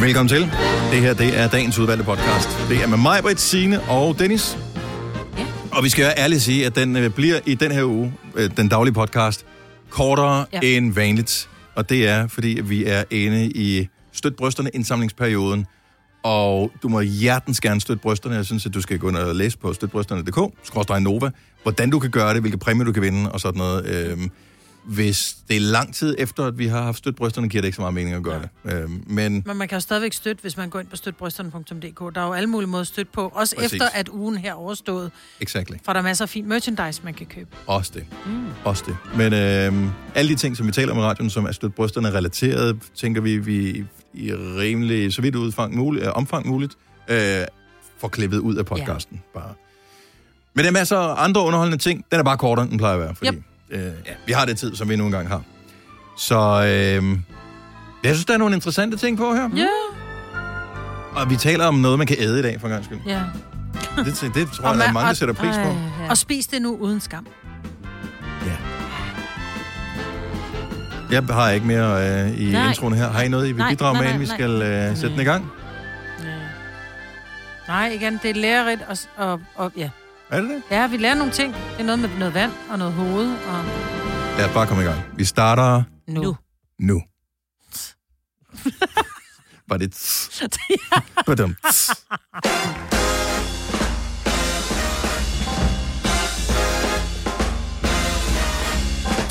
Velkommen til. Det her, det er dagens udvalgte podcast. Det er med mig, Britt, Signe og Dennis. Ja. Og vi skal jo ærligt sige, at den øh, bliver i den her uge, øh, den daglige podcast, kortere ja. Ja. end vanligt. Og det er, fordi vi er inde i Støt Brysterne indsamlingsperioden. Og du må hjertens gerne støtte brysterne. Jeg synes, at du skal gå ind og læse på støtbrysterne.dk, skråstrej Nova, hvordan du kan gøre det, hvilke præmier du kan vinde og sådan noget. Øhm, hvis det er lang tid efter, at vi har haft støt brysterne, giver det ikke så meget mening at gøre det. Øhm, men Men man kan jo stadigvæk støtte, hvis man går ind på støtbrysterne.dk. Der er jo alle mulige måder at støtte på. Også Præcis. Efter, at ugen her er overstået. exactly. For der er masser af fin merchandise, man kan købe. Også det. Mm. Også det. Men øh, alle de ting, som vi taler om i radioen, som er stødt brysterne relateret, tænker vi, vi i rimelig, så vidt udfang muligt, øh, omfang muligt, øh, får klippet ud af podcasten. Ja. Bare. Men der er masser af andre underholdende ting. Den er bare kortere, end den plejer at være. Fordi, Yep. Øh, ja, vi har det tid, som vi nu engang har. Så øh, jeg synes, der er nogle interessante ting på her. Ja. Og vi taler om noget, man kan æde i dag, for en gang skyld. ja. Det, det, det tror jeg, man- mange, og- sætter pris på. Ja. Og spis det nu uden skam. Ja. Jeg har ikke mere øh, i Nej. introen her. Har I noget, I vil bidrage med, inden vi skal øh, sætte den i gang? Nej, igen, det er lærerigt. Og, og, og, ja. Er det det? ja, vi lærer nogle ting. Det er noget med noget vand og noget hoved. Og... Lad os bare komme i gang. Vi starter Nu. Nu. nu. Var det... tss? Badum, tss.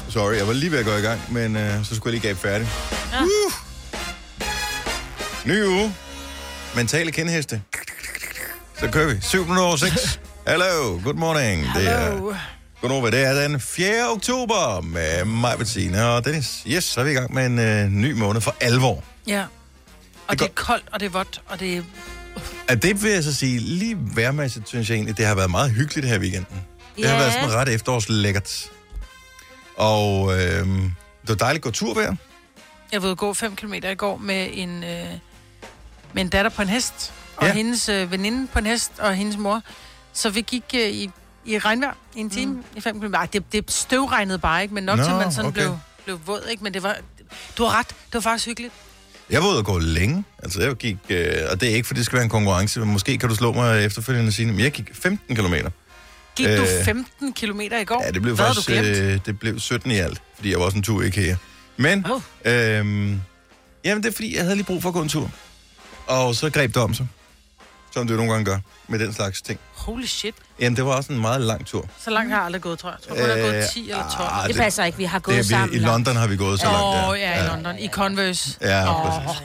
Sorry, jeg var lige ved at gå i gang, men øh, så skulle jeg lige gabe færdig. Ja. Uh. Ny uge. Mentale kendheste. Så kører vi. 7 over 6. Hello, good morning. Det er, godnova, det er den 4. oktober med mig, Bettina og Dennis. Yes, så er vi i gang med en øh, ny måned for alvor. Ja. Og Det det, er koldt, og det er vådt, og det er... At det vil jeg så sige, lige værmæssigt synes jeg egentlig, det har været meget hyggeligt her i weekenden. Det har Ja. været sådan ret efterårslækkert. Og øh, det var dejligt at gå tur ved. Jeg var gå 5 km i går med en, øh, med en datter på en hest, og Ja. ja. hendes øh, veninde på en hest, og hendes mor. Så vi gik øh, i, i regnvejr i en time mm. i 5 km. Ej, det, det støvregnede bare ikke, men nok Nå, til, at man sådan okay. blev, blev våd, ikke? Men det var... Du har ret, det var faktisk hyggeligt. Jeg var ude at gå længe. Altså, jeg gik, øh, og det er ikke, fordi det skal være en konkurrence, men måske kan du slå mig efterfølgende og sige, men jeg gik 15 km. Gik øh, du Øh, 15 km i går? Ja, det blev Hvad faktisk du øh, det blev 17 i alt, fordi jeg var også en tur i IKEA. Men, Åh. øhm, jamen det er fordi, jeg havde lige brug for at gå en tur. Og så greb det om sig, som det jo nogle gange gør med den slags ting. Holy shit. Jamen, det var også en meget lang tur. Så langt har jeg aldrig gået, tror jeg. Jeg tror jeg har Øh, gået 10 eller 12. ah, Det det- passer ikke, vi har Det gået sammen. vi, I London har vi gået så langt, Åh, oh, ja, i London. I Converse. Ja, Åh. præcis.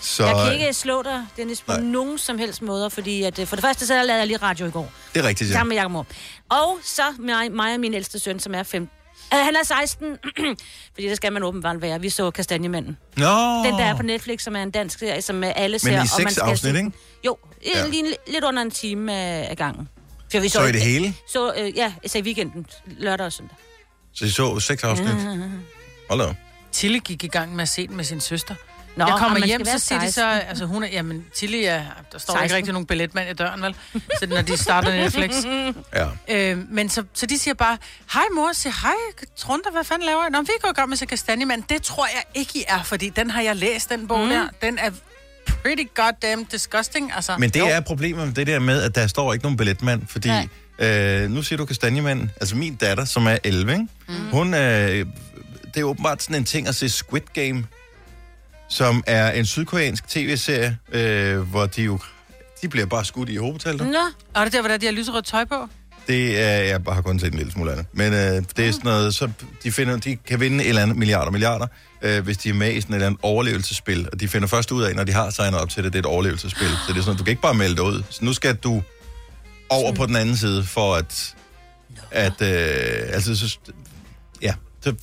Så Jeg kan ikke slå dig, Dennis, på Nej. nogen som helst måder, fordi at, øh, for det første, så lavede jeg lige radio i går, det er rigtigt, ja. sammen med Jacob Mohr. Og så mig, mig og min ældste søn, som er 15. Uh, han er 16, fordi det skal man åbenbart være. Vi så Kastanjemanden. Nå, Den der er på Netflix, som er en dansk serie, som øh, alle ser. men i og man seks afsnit, ikke? Jo, Ja. ja. lige, lidt under en time af, af gangen. For vi Så i det hele? Så, øh, ja, altså i weekenden, lørdag og søndag. Så I så seks afsnit? Hold da. op. Tilly gik i gang med at se den med sin søster. Nå, jeg kommer hjem, så siger de så, 16. altså hun er, jamen Tilly er, der står 16. ikke 16. rigtig nogen billetmand i døren, vel? Så når de starter Netflix. Ja. Øh, men så, så de siger bare, hej mor, siger hej, Trunter, hvad fanden laver I? Nå, vi går i gang med så Kastanjemand. Det tror jeg ikke, I er, fordi den har jeg læst, den bog mm. der. Den er pretty goddamn disgusting, altså. Men det jo. er problemet med det der med, at der står ikke nogen billetmand, fordi øh, nu siger du kastanjemanden, altså min datter, som er 11, ikke? Mm. hun øh, det er åbenbart sådan en ting at se Squid Game, som er en sydkoreansk tv-serie, øh, hvor de jo, de bliver bare skudt i hovedtal. Nå, Og er det der, hvor der de har lyserødt tøj på? Det er, jeg har kun set en lille smule af det. Men øh, det er sådan noget, så de, finder, de kan vinde et eller andet milliarder milliarder, øh, hvis de er med i sådan et eller andet overlevelsesspil. Og de finder først ud af, når de har signet op til det, det er et overlevelsesspil. Så det er sådan, du kan ikke bare melde dig ud. Så nu skal du over på den anden side, for at... at øh, altså, så, ja. Så,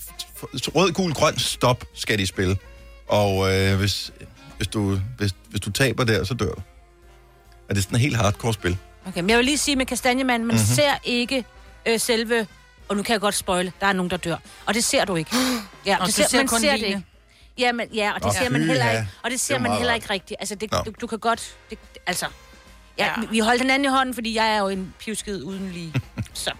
så rød, gul, grøn, stop skal de spille. Og øh, hvis, hvis, du, hvis, hvis du taber der, så dør du. Og det er sådan et helt hardcore spil. okay. Men jeg vil lige sige med Kastanjemanden, man Mhm. mm-hmm. ser ikke øh, selve... Og nu kan jeg godt spoile, der er nogen, der dør. Og det ser du ikke. Ja, Og det du ser man kun ser det ikke. Ja, men, ja, og det Nå, ser man heller ikke. Og det ser Det man heller ikke rigtigt. Altså, det, du, du kan godt... Det, altså, ja, Ja. vi holdt hinanden i hånden, fordi jeg er jo en pivskid uden lige. Så.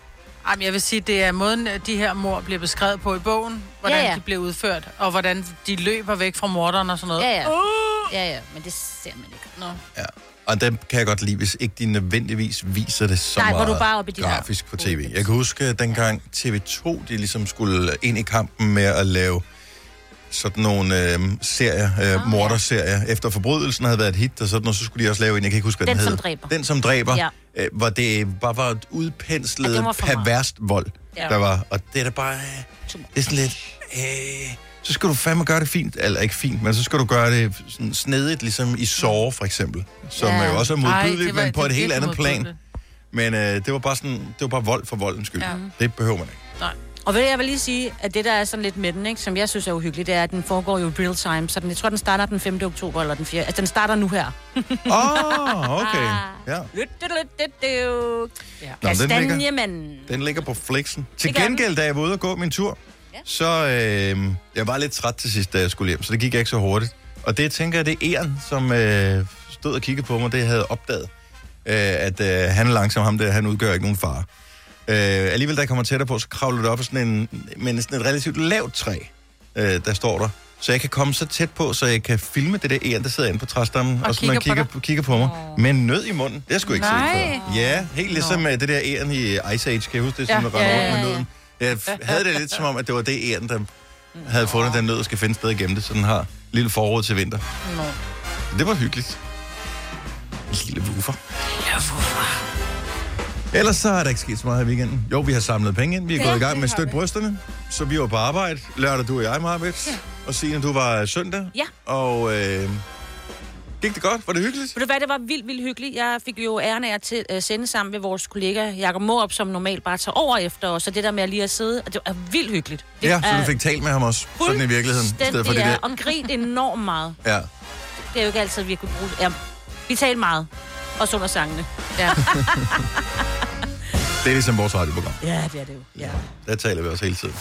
Ej, men jeg vil sige, det er måden, de her mor bliver beskrevet på i bogen, hvordan Ja, ja, ja. ja. de bliver udført, og hvordan de løber væk fra morderen og sådan noget. Ja, ja. Uh, Ja, ja, men det ser man ikke. Nå. Ja. Og den kan jeg godt lide, hvis ikke de nødvendigvis viser det så Nej, hvor meget du bare oppe i de der grafisk på tv. Jeg kan huske, at dengang TV2 de ligesom skulle ind i kampen med at lave sådan nogle øh, serier, øh, Ah, morderserier. Efter forbrydelsen havde været et hit, og sådan, og så skulle de også lave en, jeg kan ikke huske, hvad den, Den, som hed. dræber. Den, som dræber. Ja. Øh, hvor det bare var et udpenslet, Ja, var perverst vold, ja. Der var. Og det er da bare... øh. Det er sådan lidt... Øh, så skal du fandme gøre det fint, eller ikke fint, men så skal du gøre det sådan snedigt, ligesom i Saw for eksempel, som Ja. ja. jo også er modbydeligt, men på et helt andet plan. Men øh, det var bare sådan, det var bare vold for voldens skyld. Ja. Ja. Det behøver man ikke. Nej. Og du, jeg vil lige sige, at det, der er sådan lidt med den, ikke, som jeg synes er uhyggeligt, det er, at den foregår jo real time. Så den, jeg tror, den starter den 5. oktober, eller den 4. Altså, den starter nu her. Åh, oh, okay. Ja. Ja. Nå, den ligger, den ligger på flexen. Til gengæld, da jeg var ude og gå min tur, Ja. så øh, jeg var lidt træt til sidst, da jeg skulle hjem, så det gik ikke så hurtigt. Og det tænker jeg, det er Eren, som øh, stod og kiggede på mig, det havde opdaget. Øh, at øh, han er langsom, ham der, han udgør ikke nogen fare. Øh, alligevel, da jeg kommer tættere på, så kravler det op af sådan en, men sådan et relativt lavt træ, øh, der står der. Så jeg kan komme så tæt på, så jeg kan filme det der æren, der sidder inde på træstammen, og, og så kigger man kigger, på, kigger på mig, med en nød i munden. Det har jeg sgu ikke Nej. set før. Ja, helt ligesom Nå. det der æren i Ice Age, kan jeg huske det, som Ja, render rundt med nøden. Jeg havde det lidt som om, at det var det æren, der havde fundet den nød, og skal finde sted igennem det, så den har lille forråd til vinter. Nå. Det var hyggeligt. Lille woofer. Ellers så er der ikke sket så meget i weekenden. Jo, vi har samlet penge ind. Vi er Ja, gået i gang med støt brysterne. Så vi var på arbejde. Lørdag, du og jeg, Marbet. Ja. Og Signe, du var søndag. Ja. Og øh, gik det godt? Var det hyggeligt? Ved du hvad, det var vildt, vildt hyggeligt. Jeg fik jo æren af at til, uh, sende sammen med vores kollega Jakob Morup, som normalt bare tager over efter os. Så det der med at lige at sidde, det var vildt hyggeligt. Det Ja, så du fik talt med ham også, sådan i virkeligheden. I stedet for det der. og grint enormt meget. Ja. Det er jo ikke altid, vi kunne bruge. Ja, vi talte meget. Også under sangene. Ja. Det er ligesom vores radioprogram. Ja, det er det jo. Ja. Der taler vi også hele tiden.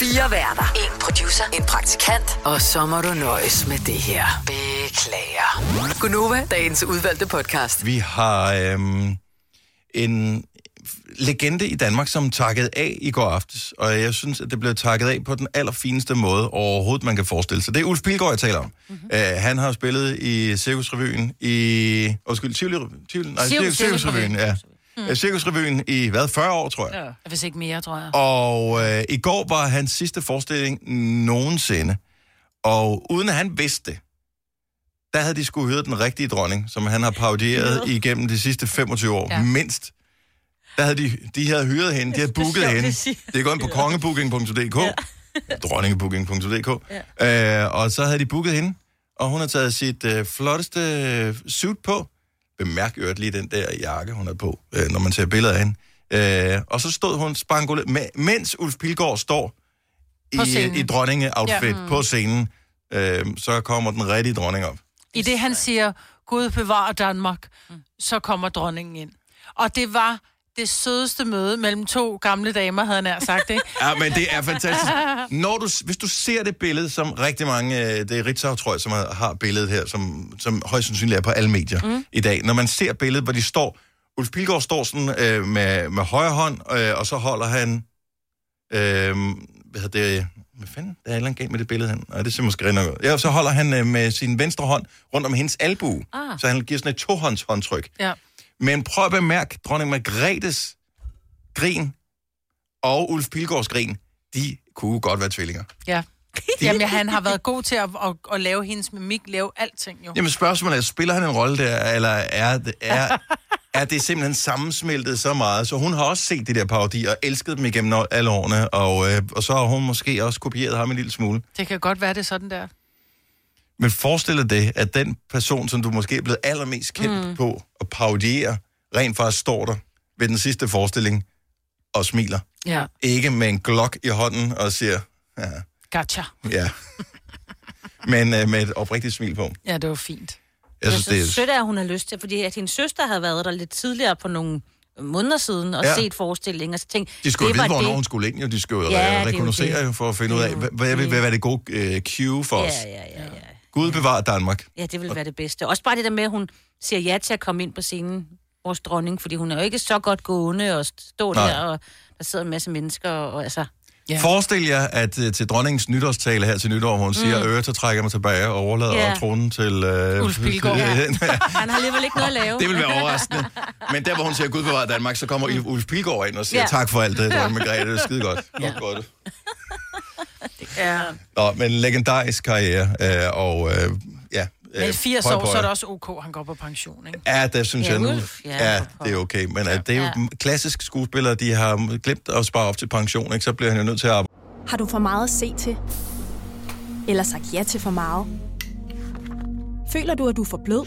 Fire værter. En producer. En praktikant. Og så må du nøjes med det her. Beklager. Gunova, dagens udvalgte podcast. Vi har øhm, en legende i Danmark, som takkede af i går aftes, og jeg synes, at det blev takket af på den allerfineste måde overhovedet, man kan forestille sig. Det er Ulf Pilgaard, jeg taler om. Mm-hmm. Uh, han har spillet i Cirkusrevyen i... Undskyld, Tivoli... Tivoli nej, Cirkus- Cirkus, Cirkusrevyen, ja. Mm. Cirkusrevyen i, hvad, 40 år, tror jeg. ja. Hvis ikke mere, tror jeg. Og øh, i går var hans sidste forestilling nogensinde. Og uden at han vidste det, der havde de skulle høre den rigtige dronning, som han har parodieret Ja. igennem de sidste 25 år, ja. Mindst. Der havde de, de havde hyret hende, de havde booket hende. Det er gået ind på kongebooking.dk, ja. dronningebooking.dk, ja. øh, og så havde de booket hende, og hun har taget sit øh, flotteste øh, suit på. Bemærk øvrigt lige den der jakke, hun har på, øh, når man ser billeder af hende. Øh, og så stod hun spangole, mens Ulf Pilgaard står i, i dronninge-outfit ja. På scenen, øh, så kommer den rigtige dronning op. I det, han siger, Gud bevarer Danmark, så kommer dronningen ind. Og det var det sødeste møde mellem to gamle damer, havde han nær sagt, ikke? Ja, men det er fantastisk. Når du, hvis du ser det billede, som rigtig mange, øh, det er Ritzau, tror jeg, som har, har billedet her, som, som højst sandsynligt er på alle medier mm. i dag. Når man ser billedet, hvor de står, Ulf Pilgaard står sådan øh, med, med højre hånd, øh, og så holder han, øh, hvad hedder det, hvad fanden, der er et eller andet galt med det billede, han, nej, det ser måske rigtig nok ud. Ja, så holder han øh, med sin venstre hånd rundt om hendes albue, Ah. så han giver sådan et tohånds håndtryk. Ja. Men prøv at bemærke, dronning Margrethes grin og Ulf Pilgaards grin, de kunne godt være tvillinger. Ja. Jamen, han har været god til at, at, at lave hendes mimik, lave alting jo. Jamen spørgsmålet er, spiller han en rolle der, eller er det, er, er det simpelthen sammensmeltet så meget? Så hun har også set de der parodier og elsket dem igennem alle årene, og, øh, og så har hun måske også kopieret ham en lille smule. Det kan godt være, det er sådan der. Men forestil dig det, at den person, som du måske er blevet allermest kendt mm. på at parodiere, rent faktisk står der ved den sidste forestilling og smiler. Ja. Ikke med en glok i hånden og siger, ja, Gotcha. ja. Men øh, med et oprigtigt smil på. Ja, det var fint. Jeg synes, det er sødt, at hun har lyst til, fordi at hendes søster havde været der lidt tidligere på nogle måneder siden og Ja. set forestillingen, og så tænkte, De skulle det vide, hvornår det. hun skulle ind, jo. De skulle jo Ja, er rekognosere jo for at finde ud af, hvad, hvad, det. hvad er det gode uh, cue for os. Ja, ja, ja, ja. Gud bevarer Danmark. Ja, det vil være det bedste. Også bare det der med, at hun siger ja til at komme ind på scenen, vores dronning, fordi hun er jo ikke så godt gående og stå Nej. der, og der sidder en masse mennesker, og, og altså... Ja. Forestil jer, at uh, til dronningens nytårstale her til nytår, hvor hun siger, mm. så trækker mig tilbage og overlader Ja. yeah. tronen til... Uh, Ulf Pilgaard. Han har alligevel ikke noget at lave. det vil være overraskende. Men der, hvor hun siger, Gud bevarer Danmark, så kommer Ulf Pilgaard ind og siger, Ja. tak for alt det, dronning Margrethe, det er skide godt. Godt, godt. Ja. Nå, men legendarisk karriere, øh, og øh, ja... øh, Men 80 høj år, på så er det også ok, han går på pension, ikke? Ja, det synes Ja, jeg nu. Ulf, ja, ja, det er okay. Men ja. det er jo Ja. klassiske skuespillere, de har glemt at spare op til pension, ikke? så bliver han jo nødt til at arbejde. Har du for meget at se til? Eller sagt ja til for meget? Føler du, at du er for blød?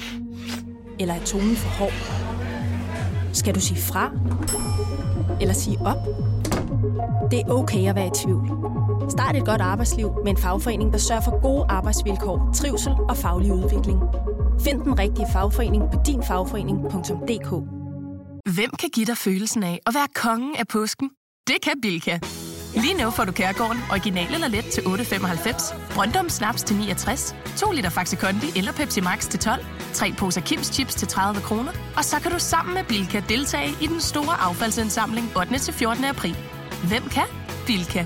Eller er tonen for hård? Skal du sige fra? Eller sige op? Det er okay at være i tvivl. Start et godt arbejdsliv med en fagforening, der sørger for gode arbejdsvilkår, trivsel og faglig udvikling. Find den rigtige fagforening på dinfagforening.dk Hvem kan give dig følelsen af at være kongen af påsken? Det kan Bilka! Lige nu får du Kærgården original eller let til 8.95, Brøndum Snaps til 69, 2 liter Faxi Kondi eller Pepsi Max til 12, 3 poser Kims Chips til 30 kroner, og så kan du sammen med Bilka deltage i den store affaldsindsamling 8. til 14. april. Hvem kan? Bilka.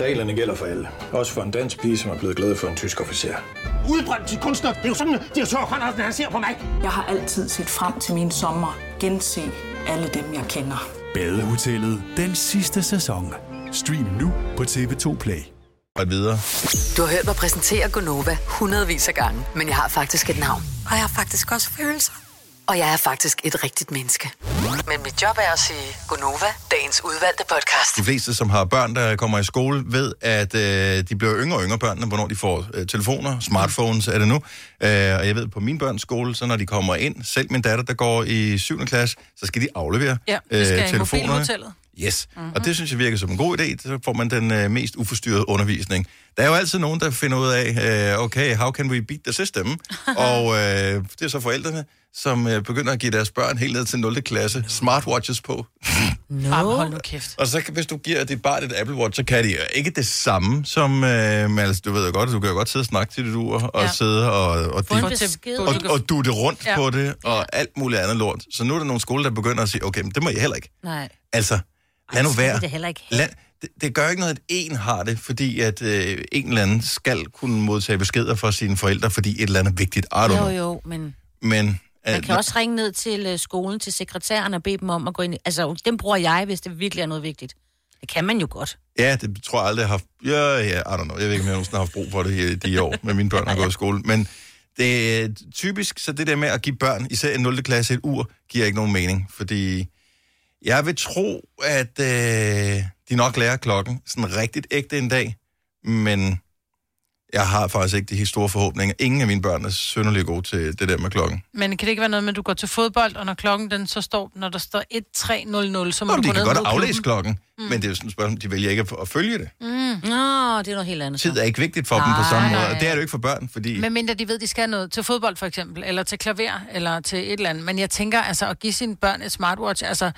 Reglerne gælder for alle. Også for en dansk pige, som er blevet glad for en tysk officer. Udbrændt til kunstner. Det er jo sådan, at direktør Conradsen, han ser på mig. Jeg har altid set frem til min sommer. Gense alle dem, jeg kender. Badehotellet den sidste sæson. Stream nu på TV2 Play. videre. Du har hørt mig præsentere Gonova hundredvis af gange, men jeg har faktisk et navn. Og jeg har faktisk også følelser. Og jeg er faktisk et rigtigt menneske. Men mit job er at sige Gonova, dagens udvalgte podcast. De fleste, som har børn, der kommer i skole, ved, at øh, de bliver yngre og yngre børnene, hvornår de får øh, telefoner, smartphones er det nu. Øh, og jeg ved, på min børns skole, så når de kommer ind, selv min datter, der går i 7. klasse, så skal de aflevere Ja, øh, telefonerne. Yes, mm-hmm. og det synes jeg virker som en god idé. Så får man den øh, mest uforstyrrede undervisning. Der er jo altid nogen, der finder ud af, øh, okay, how can we beat the system? og øh, det er så forældrene, som øh, begynder at give deres børn helt ned til 0. klasse smartwatches på. No. Bare hold nu kæft. Og så hvis du giver dit barn et Apple Watch, så kan de jo ikke det samme som, øh, men altså, du ved jo godt, du kan jo godt sidde og snakke til dit ur, og Ja. ja. sidde og, og, en og, og, du det rundt Ja. ja. på det, og alt muligt andet lort. Så nu er der nogle skoler, der begynder at sige, okay, men det må I heller ikke. Nej. Altså, lad nu være. det heller ikke. Lad, det, det gør ikke noget, at en har det, fordi at øh, en eller anden skal kunne modtage beskeder fra sine forældre, fordi et eller andet er vigtigt. I don't Jo, know. jo, men Men man øh, kan også ringe ned til øh, skolen, til sekretæren og bede dem om at gå ind. i- Altså, dem bruger jeg, hvis det virkelig er noget vigtigt. Det kan man jo godt. Ja, det tror jeg aldrig, jeg har haft. Ja, ja, I don't know. Jeg ved ikke, om jeg nogensinde har haft brug for det i de år, med mine børn har gået i skole. Men det er typisk, så det der med at give børn, især i 0. klasse, et ur, giver ikke nogen mening. Fordi jeg vil tro, at øh, de nok lærer klokken sådan rigtigt ægte en dag. Men jeg har faktisk ikke de helt store forhåbninger. Ingen af mine børn er synderligt gode til det der med klokken. Men kan det ikke være noget med, at du går til fodbold, og når klokken den så står, når der står 1-3-0-0, så må Nå, du de gå kan ned godt aflæse klokken, mm. men det er jo sådan et spørgsmål, de vælger ikke at, at følge det. Mm. Nå, det er noget helt andet. så. Tid er ikke vigtigt for dem på samme måde, og det er det jo ikke for børn, fordi... Men mindre de ved, de skal noget til fodbold for eksempel, eller til klaver, eller til et eller andet. Men jeg tænker, altså at give sine børn et smartwatch, altså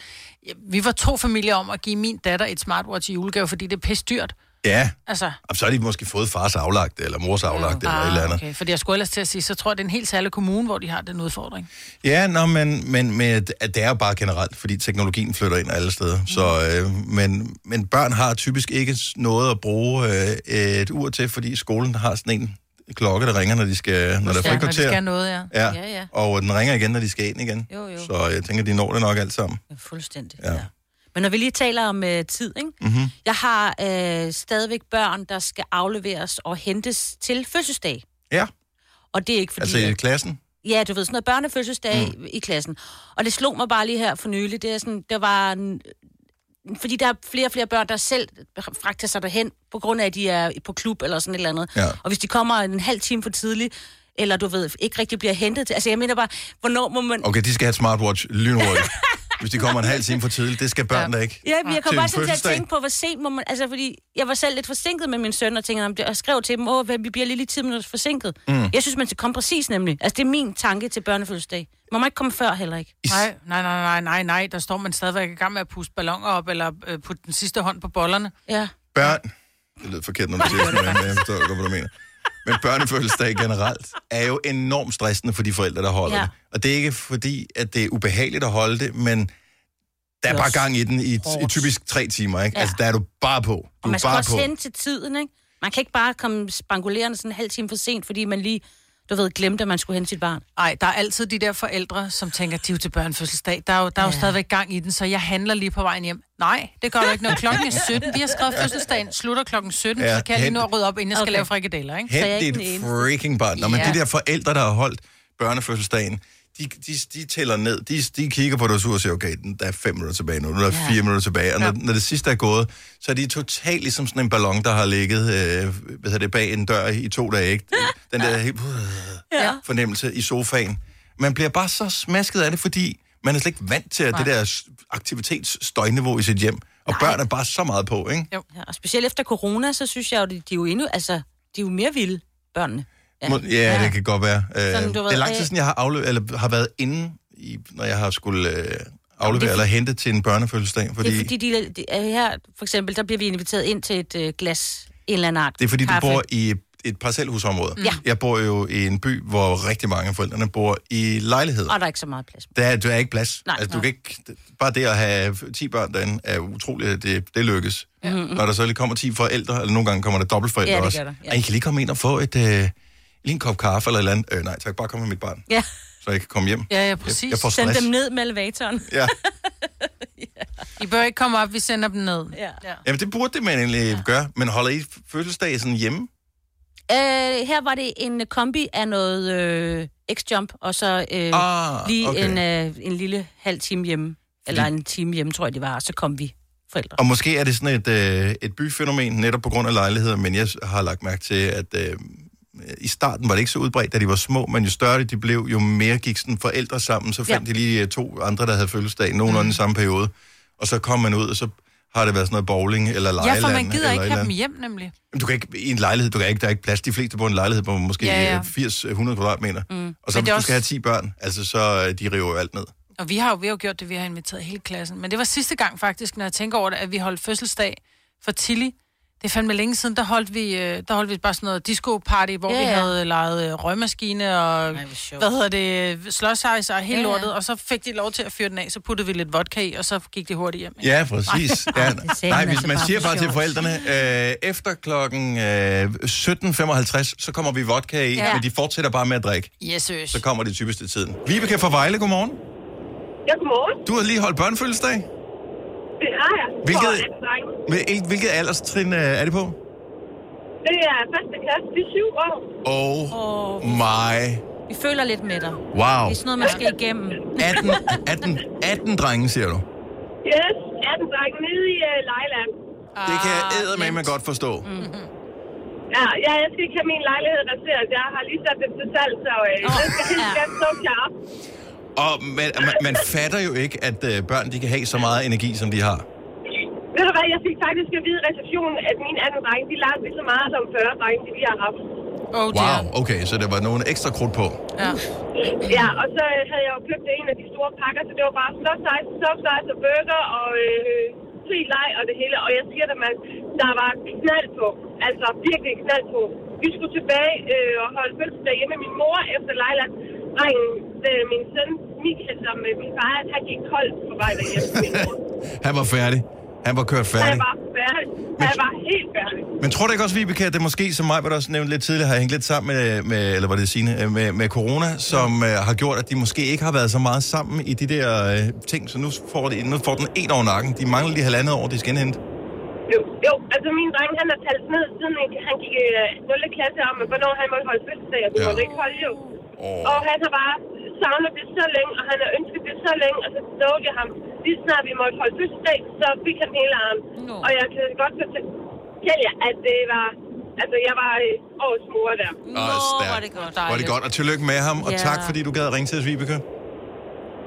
vi var to familier om at give min datter et smartwatch i julegave, fordi det er pisse dyrt. Ja, Altså, og så har de måske fået fars aflagt, eller mors aflagt, eller et eller andet. Ah, okay. Fordi jeg skulle ellers til at sige, så tror jeg, det er en helt særlig kommune, hvor de har den udfordring. Ja, nå, men, men, men det er jo bare generelt, fordi teknologien flytter ind alle steder. Så, øh, men, men børn har typisk ikke noget at bruge øh, et ur til, fordi skolen har sådan en klokke, der ringer, når de skal, når der er Ja, når de frikvarter. skal noget, ja. Ja. Ja, ja. og den ringer igen, når de skal ind igen. Jo, jo. Så jeg tænker, de når det nok alt sammen. Ja, fuldstændig. Ja. Ja. Men når vi lige taler om øh, tid, ikke? Mm-hmm. Jeg har øh, stadigvæk børn, der skal afleveres og hentes til fødselsdag. Ja, Og det er ikke fordi... altså i klassen. Ja, du ved, sådan noget børnefødselsdag mm. i klassen. Og det slog mig bare lige her for nylig. Det er sådan, der var... En, fordi der er flere og flere børn, der selv fragter sig derhen, på grund af, at de er på klub eller sådan et eller andet. Ja. Og hvis de kommer en halv time for tidligt, eller du ved, ikke rigtig bliver hentet til... Altså, jeg mener bare, hvornår må man... Okay, de skal have et smartwatch lynhurtigt. hvis de kommer en halv time for tidligt. Det skal børn da ikke. Ja, men jeg kom bare sådan til at tænke på, hvor sent må man... Altså, fordi jeg var selv lidt forsinket med min søn, og tænkte, om det, og skrev til dem, åh, vi bliver lige lidt 10 minutter forsinket. Mm. Jeg synes, man skal komme præcis nemlig. Altså, det er min tanke til børnefødselsdag. Man må ikke komme før heller ikke. Nej, nej, nej, nej, nej, nej. Der står man stadigvæk i gang med at puste balloner op, eller øh, putte den sidste hånd på bollerne. Ja. Børn, det lyder forkert, når du siger sådan, men jeg forstår godt, hvad du mener. Men børnefødselsdag generelt er jo enormt stressende for de forældre, der holder Ja. det. Og det er ikke fordi, at det er ubehageligt at holde det, men der er bare gang i den i, i typisk tre timer, ikke? Ja. Altså, der er du bare på. Du Og man skal bare også på. til tiden, ikke? Man kan ikke bare komme spangulerende sådan en halv time for sent, fordi man lige, du ved, glemte, at man skulle hen til sit barn. Nej, der er altid de der forældre, som tænker, de er jo til børnefødselsdag. Der er jo, der er jo Ja. stadigvæk gang i den, så jeg handler lige på vejen hjem. Nej, det gør du ikke. Når klokken er 17, vi har skrevet fødselsdagen, slutter klokken 17, Ja, så kan jeg lige nå at rydde op, inden jeg skal Okay. lave frikadeller, ikke? Hent dit freaking barn. Nå, men Ja. de der forældre, der har holdt børnefødselsdagen, de, de, de tæller ned. De, de kigger på deres ur og siger, okay, den- der er fem minutter tilbage nu, nu er der Ja. fire minutter tilbage. Og når, når det sidste er gået, så er de totalt ligesom sådan en ballon, der har ligget øh, hvad det, bag en dør i to dage. Ikke? Den der helt Ja. fornemmelse i sofaen. Man bliver bare så smasket af det, fordi man er slet ikke vant til at det Nej. der aktivitetsstøjniveau i sit hjem. Og børn er bare så meget på, ikke? Jo. Ja, og specielt efter corona, så synes jeg jo, de, de er jo endnu, altså, de er jo mere vilde, børnene. Ja, ja, ja. det kan godt være. Øh, Sådan, du det er lang tid øh, siden, jeg har, afle- eller har været inde, i, når jeg har skulle øh, aflevere er for- eller hente til en børnefødselsdag. Fordi, Det er fordi, de, de, er her, for eksempel, der bliver vi inviteret ind til et øh, glas, en eller anden art det er fordi, du kaffe. bor i et parcelhusområde. Ja. Jeg bor jo i en by, hvor rigtig mange af forældrene bor i lejligheder. Og der er ikke så meget plads. Der er, der er ikke plads. Nej, altså, du nej. kan ikke, bare det at have 10 børn derinde er utroligt, det, det lykkes. Ja. Når der så lige kommer 10 forældre, eller nogle gange kommer der dobbeltforældre Ja, det også. der, ja. Og I kan lige komme ind og få et, øh, lige en kop kaffe eller et eller andet. Øh, nej, tak, bare kom med mit barn, Ja, så jeg kan komme hjem. Ja, ja, Jeg, præcis. jeg får send stress. dem ned med elevatoren. Ja. I bør ikke komme op, vi sender dem ned. Ja. ja. Jamen, det burde det man egentlig ja. gøre. Men holder I fødselsdag sådan hjemme? Øh, her var det en kombi af noget øh, X-jump, og så øh, Ah, lige okay. en, øh, en lille halv time hjemme. Eller en time hjemme, tror jeg det var, og så kom vi forældre. Og måske er det sådan et, øh, et byfænomen, netop på grund af lejligheder, men jeg har lagt mærke til, at øh, i starten var det ikke så udbredt, da de var små, men jo større de blev, jo mere gik sådan forældre sammen, så fandt Ja. de lige øh, to andre, der havde fødselsdag nogenlunde mm. i samme periode. Og så kom man ud, og så har det været sådan noget bowling eller Ja, lejeland. for man gider ikke have dem hjem, nemlig. Du kan ikke, i en lejlighed, du kan ikke, der er ikke plads. De fleste bor i en lejlighed på måske Ja, ja. ja, ja. 80-100 kvadratmeter. Mm. Og så hvis du skal have 10 børn, altså så øh, de river jo alt ned. Og vi har jo, vi har jo gjort det, vi har inviteret hele klassen. Men det var sidste gang faktisk, når jeg tænker over det, at vi holdt fødselsdag for Tilly. Det er fandme længe siden, der holdt vi, øh, der holdt vi bare sådan noget disco-party, hvor Ja, vi ja. havde lejet øh, røgmaskine og, Ej, hvad hedder det, slåsejs og hele Ja, ja. lortet. Og så fik de lov til at fyre den af, så puttede vi lidt vodka i, og så gik det hurtigt hjem. ikke? Ja, præcis. Ja, det sagde nej, hvis altså man siger bare til forældrene, øh, efter klokken øh, 17.55, så kommer vi vodka i, Ja. ja. men de fortsætter bare med at drikke. Yes, yes. Så kommer det typisk til tiden. Vibeke fra Vejle, godmorgen. Ja, godmorgen. Du har lige holdt børnefødselsdag. Det har jeg. Hvilket-. Hvil- Hvilket alderstrin øh, er det på? Det er første klasse, de er syv år. Oh, Åh. my. Vi føler lidt med dig. Wow. Det er sådan noget, man skal igennem. 18, 18, 18 drenge, siger du. Yes, 18 dreng nede i uh, Lejland. Det kan Ah, jeg eddermame med godt forstå. Mm. Ja, ja, jeg skal ikke have min lejlighed reserveret. Jeg har lige sat det til salg, så øh, Åh, det skal helt ja. stå klar. Og man, man, man fatter jo ikke, at øh, børn de kan have så meget energi, som de har. Ved du hvad, jeg fik faktisk at vide i receptionen, at mine 18 drenge, de lavede lige så meget som 40 drenge, de vi har haft. Oh, dear. Wow, okay, så der var nogle ekstra krudt på. Ja. Ja, og så havde jeg jo købt en af de store pakker, så det var bare soft size, soft size og burger og øh, fri leg og det hele. Og jeg siger dig, man, der var knald på. Altså virkelig knald på. Vi skulle tilbage øh, og holde fødselsdag hjemme med min mor efter Leila. Drengen, øh, min søn Michael, som øh, min far, han gik kold på vej derhjem til min mor. Han var færdig. Han var kørt Han færdig. var færdig. Han var helt færdig. Men tror du ikke også, Vibeke, at det måske, som mig var også nævnt lidt tidligere, har hængt lidt sammen med, med eller var det Signe, øh, med, med corona, som øh, har gjort, at de måske ikke har været så meget sammen i de der øh, ting, så nu får, de, nu får den en over nakken. De mangler lige halvandet år, de skal indhente. Jo, jo, altså min dreng, han har talt ned, siden han gik i øh, 0. klasse om, hvornår han måtte holde fødselsdag, og det Ja. måtte ikke holde jo. Åh. Og han har bare savnet det så længe, og han har ønsket det så længe, og så lovede jeg ham, lige snart vi måtte holde fødselsdag, så fik han hele armen. Nå. Og jeg kan godt fortælle jer, at det var, altså jeg var øh, årets mor der. Åh, stærkt. hvor er det godt. Var det godt, og tillykke med ham, og Ja. tak fordi du gad at ringe til os, Vibeke.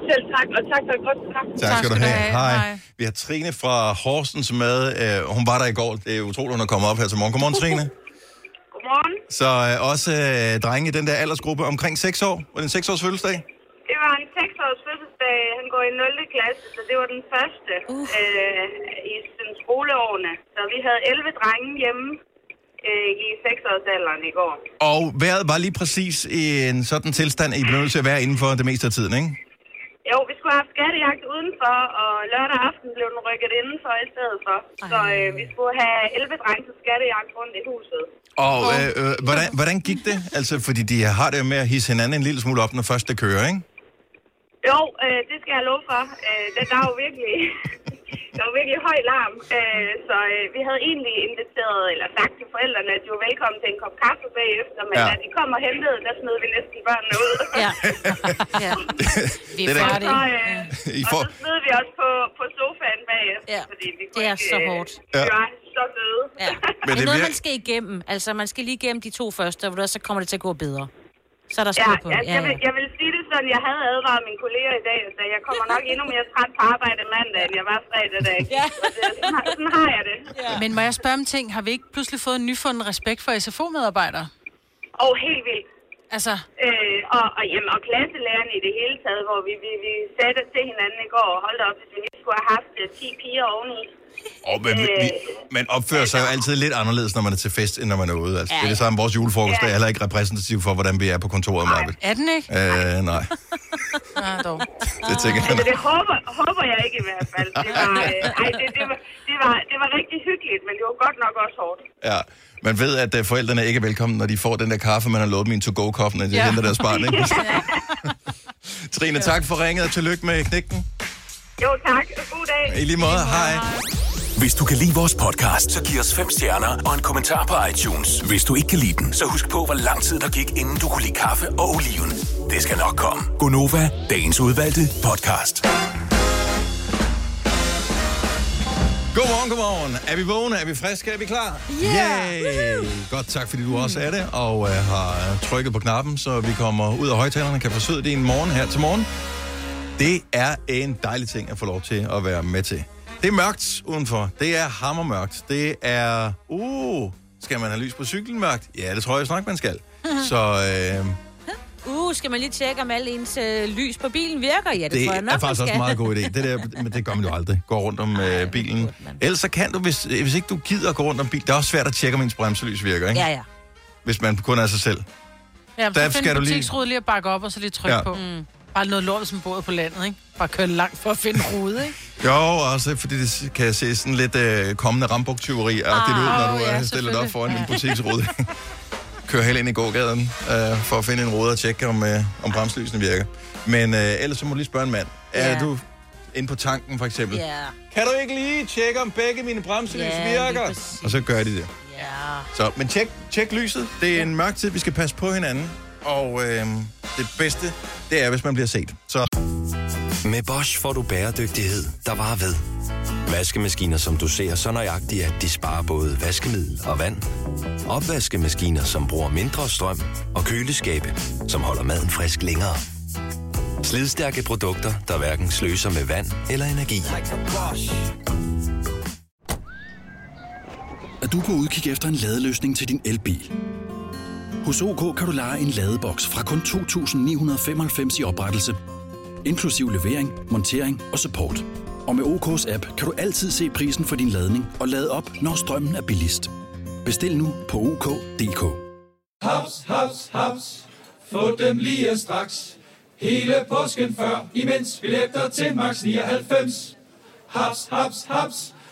Selv tak, og tak for et godt program. Tak, skal du have. Hej. Vi har Trine fra Horsens med. Øh, hun var der i går. Det er utroligt, hun er kommet op her til morgen. Godmorgen, Trine. Godmorgen. Så øh, også øh, drenge i den der aldersgruppe omkring 6 år. Var det en 6 års fødselsdag? Det var en 6-års fødselsdag. Han går i 0. klasse, så det var den første øh, i sådan skoleårene. Så vi havde 11 drenge hjemme øh, i 6-årsalderen i går. Og vejret var lige præcis i en sådan tilstand, at I blev nødt til at være indenfor det meste af tiden, ikke? Jo, vi skulle have haft skattejagt udenfor, og lørdag aften blev den rykket indenfor i stedet for. Så øh, vi skulle have 11 drenge til skattejagt rundt i huset. Og øh, øh, hvordan, hvordan gik det? Altså, fordi de har det jo med at hisse hinanden en lille smule op, når først det kører, ikke? Jo, øh, det skal jeg love for. Øh, der, der, var virkelig, der var virkelig høj larm. Øh, så øh, vi havde egentlig inviteret, eller sagt til forældrene, at de var velkommen til en kop kaffe bagefter. Men Ja. da de kom og hentede, der smed vi næsten børnene ud. Ja. ja. Vi Det er er. Og, øh, I og får... så smed vi også på, på sofaen bagefter, Ja. fordi vi Det kunne er ikke, så øh, hårdt. Ja. Så døde. Ja. Men det er noget, man skal igennem. Altså, man skal lige igennem de to første, og så kommer det til at gå bedre. Så er der Ja, styr på. ja, jeg, vil, jeg vil sige det sådan, jeg havde advaret mine kolleger i dag, så jeg kommer nok endnu mere træt på arbejde mandag, end jeg var fredag dag. Ja. Så det, sådan, har, sådan har jeg det. Ja. Men må jeg spørge om ting? Har vi ikke pludselig fået en nyfunden respekt for SFO-medarbejdere? Og helt vildt. Altså, Øh, og, og, jamen, og klasselærerne i det hele taget, hvor vi, vi, vi satte til hinanden i går, og holdt op, hvis vi lige skulle have haft øh, 10 piger oveni. Oh, men, vi, vi, man opfører sig jo altid lidt anderledes, når man er til fest, end når man er ude. Altså, det er det samme. Vores julefrokost Ja. er heller ikke repræsentativ for, hvordan vi er på kontoret, Marvind. er den ikke? Øh, nej, Ja, dog. det tænker jeg. Altså, det håber, håber jeg ikke i hvert fald. Det var, øh, ej, det, det, var, det, var, det var rigtig hyggeligt, men det var godt nok også hårdt. Ja. Man ved, at uh, forældrene ikke er velkommen, når de får den der kaffe, man har lovet en to-go-kop, når de Ja. ja. henter deres barn. Ikke? Trine, tak for ringet, og tillykke med knægten. Jo, tak. God dag. I lige måde, hej. Hvis du kan lide vores podcast, så giv os fem stjerner og en kommentar på iTunes. Hvis du ikke kan lide den, så husk på, hvor lang tid der gik, inden du kunne lide kaffe og oliven. Det skal nok komme. Gonova, dagens udvalgte podcast. Godmorgen, godmorgen. Er vi vågne? Er vi friske? Er vi klar? Yeah. Yay! Godt, tak fordi du også er det, og uh, har trykket på knappen, så vi kommer ud af højtalerne og kan forsøge det en morgen her til morgen. Det er en dejlig ting at få lov til at være med til. Det er mørkt udenfor. Det er hammermørkt. Det er... Uh, skal man have lys på cyklen mørkt? Ja, det tror jeg snart, man skal. Så øh, Uh, skal man lige tjekke, om alle ens øh, lys på bilen virker? Ja, det, det tror jeg nok, er faktisk man også en meget god idé. Det, der, men det gør man jo aldrig. Gå rundt om øh, bilen. Ellers så kan du, hvis, hvis ikke du gider gå rundt om bilen, det er også svært at tjekke, om ens bremselys virker, ikke? Ja, ja. Hvis man kun er sig selv. Ja, Der så skal find du lige- butiksrude lige at bakke op, og så lige trykke Ja. ja. på. Mm. Bare noget lort, som bor på landet, ikke? Bare køre langt for at finde en rude, ikke? Jo, også fordi det kan se sådan lidt øh, kommende rambuk-tyveri ah, det ud, når du ja, er stillet op selvfølgelig. foran din butiksrude. Kører helt ind i gågaden øh, for at finde en rude og tjekke, om, øh, om bremselysene virker. Men øh, ellers så må du lige spørge en mand. Er Ja. du inde på tanken, for eksempel? Ja. Kan du ikke lige tjekke, om begge mine bremselys Ja, virker? Og så gør de det. Ja. Så, men tjek, tjek lyset. Det er en mørk tid, vi skal passe på hinanden. Og øh, det bedste, det er, hvis man bliver set. Så med Bosch får du bæredygtighed, der varer ved. Vaskemaskiner, som du ser så nøjagtigt, at de sparer både vaskemiddel og vand. Opvaskemaskiner, som bruger mindre strøm. Og køleskabe, som holder maden frisk længere. Slidstærke produkter, der hverken sløser med vand eller energi. Er du på udkig efter en ladeløsning til din elbil? Hos OK kan du lege en ladeboks fra kun 2.995 i oprettelse, inklusiv levering, montering og support. Og med OK's app kan du altid se prisen for din ladning og lade op, når strømmen er billigst. Bestil nu på OK.dk. Haps, haps, haps. Få dem lige straks. Hele påsken før, imens billetter til max 99. Haps, haps, haps.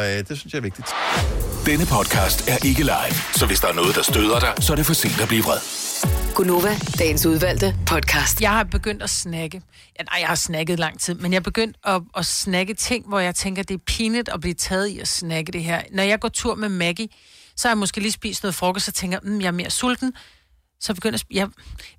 Øh, det synes jeg er vigtigt. Denne podcast er ikke live, så hvis der er noget, der støder dig, så er det for sent at blive vred. Gunova, dagens udvalgte podcast. Jeg har begyndt at snakke. Ja, nej, jeg har snakket lang tid, men jeg har begyndt at, at snakke ting, hvor jeg tænker, det er pinligt at blive taget i at snakke det her. Når jeg går tur med Maggie, så har jeg måske lige spist noget frokost, så tænker jeg, mm, jeg er mere sulten. Så begynder jeg... Jeg,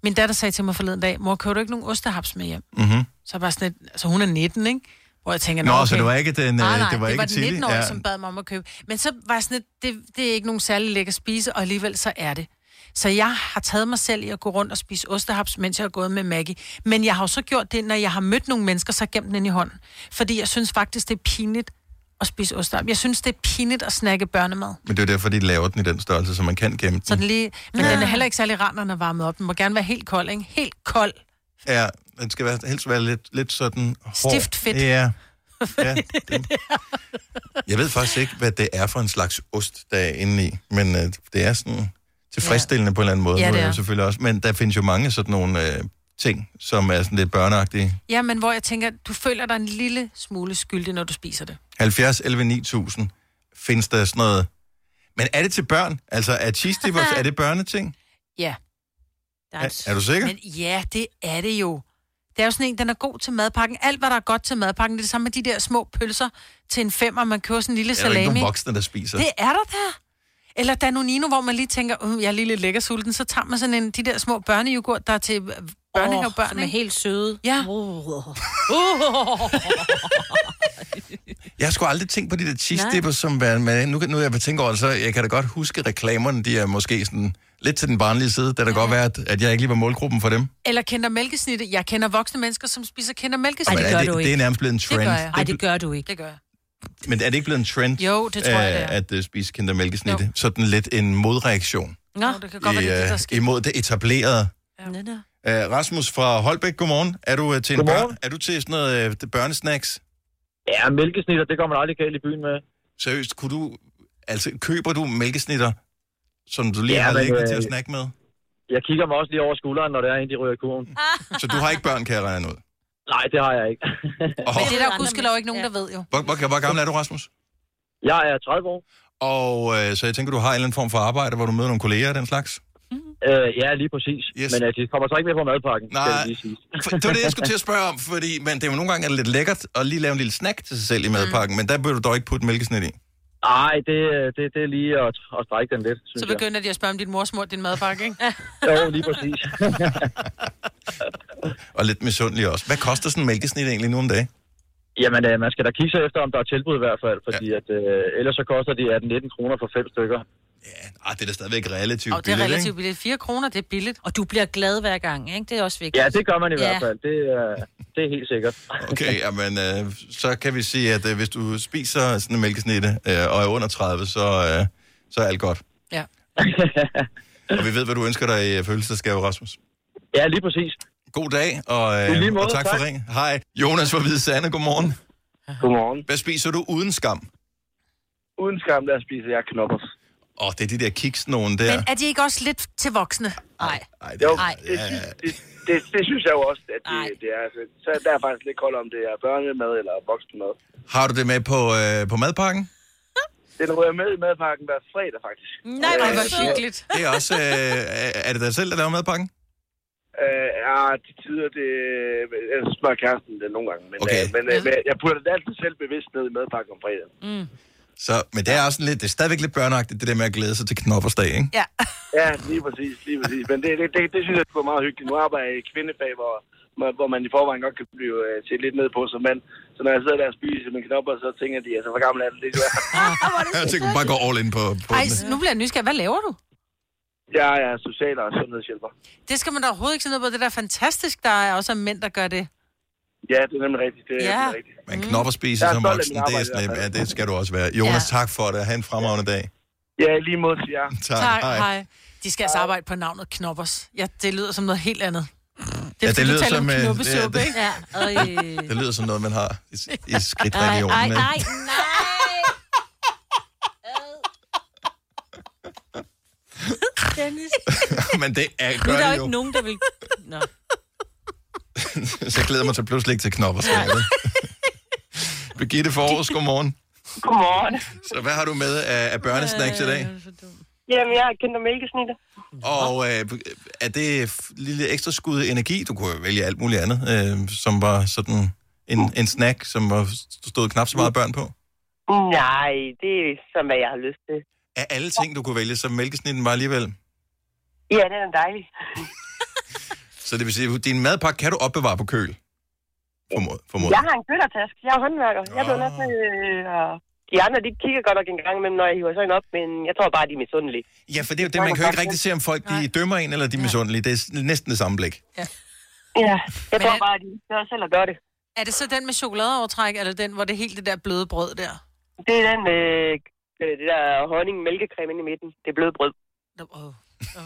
min datter sagde til mig forleden dag, mor, køber du ikke nogen ostehaps med hjem? Mm-hmm. Så er jeg bare sådan lidt, altså hun er 19, ikke? Hvor jeg tænker, Nå, okay. så det var ikke den, øh, nej, nej, det var ikke den Tilly? 19-årige, Ja. som bad mig om at købe. Men så var jeg sådan lidt, det, det er ikke nogen særlig lækker spise, og alligevel så er det. Så jeg har taget mig selv i at gå rundt og spise ostehaps, mens jeg har gået med Maggie. Men jeg har jo så gjort det, når jeg har mødt nogle mennesker, så gemt den ind i hånden. Fordi jeg synes faktisk, det er pinligt at spise ostehaps. Jeg synes, det er pinligt at snakke børnemad. Men det er jo derfor, de laver den i den størrelse, så man kan gemme Så den. den lige, men den er heller ikke særlig rar, når den er varmet op. Den må gerne være helt kold, ikke? Helt kold. Ja, den skal være, helst være lidt, lidt sådan hård. Stift fedt. Ja. ja det. Jeg ved faktisk ikke, hvad det er for en slags ost, der er inde i, men øh, det er sådan tilfredsstillende ja. på en eller anden måde. Ja, det er. selvfølgelig også, men der findes jo mange sådan nogle øh, ting, som er sådan lidt børneagtige. Ja, men hvor jeg tænker, du føler dig en lille smule skyldig, når du spiser det. 70, 11, 9000 findes der sådan noget... Men er det til børn? Altså, er cheese dippers, er det børneting? Ja. Der Er- er du sikker? Men ja, det er det jo. Det er jo sådan en, den er god til madpakken. Alt, hvad der er godt til madpakken, det er det samme med de der små pølser til en femmer, man køber sådan en lille Er der ikke salami. nogen voksne, der spiser? Det er der der. Eller Danonino, hvor man lige tænker, uh, jeg er lige lidt lækker sulten, så tager man sådan en, de der små børnejoghurt, der er til øh, børnehavebørn. Åh, som er helt søde. Ja. Jeg har sgu aldrig tænkt på de der cheese dippers, som er med. Nu, kan- nu jeg tænker over det, så jeg kan da godt huske reklamerne, de er måske sådan lidt til den barnlige side. Det kan da godt være, at, at jeg ikke lige var målgruppen for dem. Eller kender mælkesnitte. Jeg kender voksne mennesker, som spiser kender Ej, mælkesnitte. det gør du Det er nærmest blevet en Det trend. gør jeg. Nej, det gør du ikke. Det gør jeg. Men er det ikke blevet en trend? Jo, det tror jeg, det er. At uh, spise kindermælkesnitte? Sådan lidt en modreaktion Nå, det kan godt være, det er det, der i, sker. imod det etablerede. Ja. Uh, Rasmus fra Holbæk, godmorgen. Er du, uh, til en børn, er du til sådan noget uh, børnesnacks? Ja, mælkesnitter, det går man aldrig galt i byen med. Seriøst, kunne du, altså, køber du mælkesnitter, som du lige Ja, har liggende øh, til at snakke med? Jeg kigger mig også lige over skulderen, når det er en, de ryger i kurven. Så du har ikke børn, kan jeg regne ud? Nej, det har jeg ikke. Men det er der gudskelov ikke nogen, der ved jo. Hvor, hvor, hvor gammel er du, Rasmus? Jeg er 30 år. Og øh, så jeg tænker, du har en eller anden form for arbejde, hvor du møder nogle kolleger og den slags? Øh, ja, lige præcis. Yes. Men øh, de kommer så ikke med på madpakken, skal Nej. jeg lige sige. For, det var det, jeg skulle til at spørge om, fordi men det er jo nogle gange er det lidt lækkert at lige lave en lille snack til sig selv i madpakken, men der bør du dog ikke putte mælkesnit i. Nej, det, det, det er lige at, at strække den lidt, synes Så begynder de at spørge, om din mor smurt din madpakke, ikke? jeg. Jo, lige præcis. Og lidt misundelig også. Hvad koster sådan en mælkesnit egentlig nu om dagen? Jamen, øh, man skal da kigge sig efter, om der er tilbud i hvert fald, fordi ja. at, øh, ellers så koster de 18-19 kroner for fem stykker. Ah, det er da stadigvæk relativt Og det er billigt, relativt billigt. 4 kroner, det er billigt. Og du bliver glad hver gang, ikke? Det er også vigtigt. Ja, det gør man i Ja. hvert fald. Det, er, det er helt sikkert. ikke? Okay, jamen, øh, så kan vi sige, at øh, hvis du spiser sådan en mælkesnitte øh, og er under 30, så, øh, så er alt godt. Ja. Og vi ved, hvad du ønsker dig i øh, fødselsdagsgave, Rasmus. Ja, lige præcis. God dag, og, øh, måde, og tak, for tak. ring. Hej. Jonas fra Hvide Sande, godmorgen. Godmorgen. Hvad spiser du uden skam? Uden skam, der spiser jeg knoppers. Åh, oh, det er de der kiks nogen der. Men er de ikke også lidt til voksne? Nej. Ej, Jo, Nej. det, det, det, det, det synes jeg jo også, at det, det er. Altså, så der er faktisk lidt kold om det er børnemad eller voksenmad. Har du det med på, øh, på madpakken? Den rører med i madpakken hver fredag, faktisk. Nej, Øh, hvor hyggeligt. Det er også... Øh, er det dig selv, der laver madpakken? Øh, ja, til tider, det... Jeg spørger kæresten det nogle gange. Men, Okay. øh, men, øh, men jeg putter det altid selv bevidst ned i madpakken om fredagen. Mm. Så, men det er også lidt, det er stadigvæk lidt børneagtigt, det der med at glæde sig til knoppersdag, ikke? Ja. Ja, lige præcis, lige præcis. Men det, det, det, det synes jeg er meget hyggeligt. Nu arbejder jeg i kvindefag, hvor, man- hvor man i forvejen godt kan blive øh, set lidt ned på som mand. Så når jeg sidder der og spiser mine knopper, så tænker de, altså, hvor gammel er det, det du er? Jeg tænker, bare gå all in på, på Ej, nu bliver jeg nysgerrig. Hvad laver du? Jeg er social- og sundhedshjælper. Det skal man da overhovedet ikke se noget på. Det er da fantastisk, der er også mænd, der gør det. Ja, det er nemlig rigtigt. Det er Ja. nemlig rigtigt. Men knopper er som voksen, det, er hvert ja, det skal du også være. Jonas, Ja. tak for det. Ha' en fremragende dag. Ja, lige måde til jer. Tak, Tak, hej. hej. De skal altså arbejde på navnet Knoppers. Ja, det lyder som noget helt andet. Det er, Ja, ja, det lyder som som, øh, det- ikke? Ja, øj. Det lyder som noget, man har i, i skridtregionen. ej, ikke? nej, nej. Dennis. Men det er, Nu er gør der jo ikke nogen, der vil... Nå. Så jeg glæder mig til pludselig ikke til knopper. Birgitte Forårs, godmorgen. Godmorgen. Så hvad har du med af, af børnesnacks i dag? Jamen, jeg kender mælkesnitter. Og øh, er det f- lille ekstra skud energi? Du kunne jo vælge alt muligt andet, øh, som var sådan en, en snack, som var stod knap så meget børn på. Nej, det er som, hvad jeg har lyst til. Af alle ting, du kunne vælge, så mælkesnitten var alligevel. Ja, den er dejlig. Så det vil sige, at din madpakke kan du opbevare på køl. Formod, formod. Jeg har en køttertask. Jeg er håndværker. Jeg bliver nødt til... Øh, og de andre, de kigger godt nok en gang imellem, når jeg hiver sådan op, men jeg tror bare, de er misundelige. Ja, for det er jo det, man kan jo ikke rigtig se, om folk de dømmer en, eller de er misundelige. Det er næsten det samme blik. Ja, jeg tror bare, de gør selv at gøre det. Er det så den med chokoladeovertræk, eller den, hvor det er helt det der bløde brød der? Det er den med øh, det der honning mælkecreme inde i midten. Det er bløde brød. Og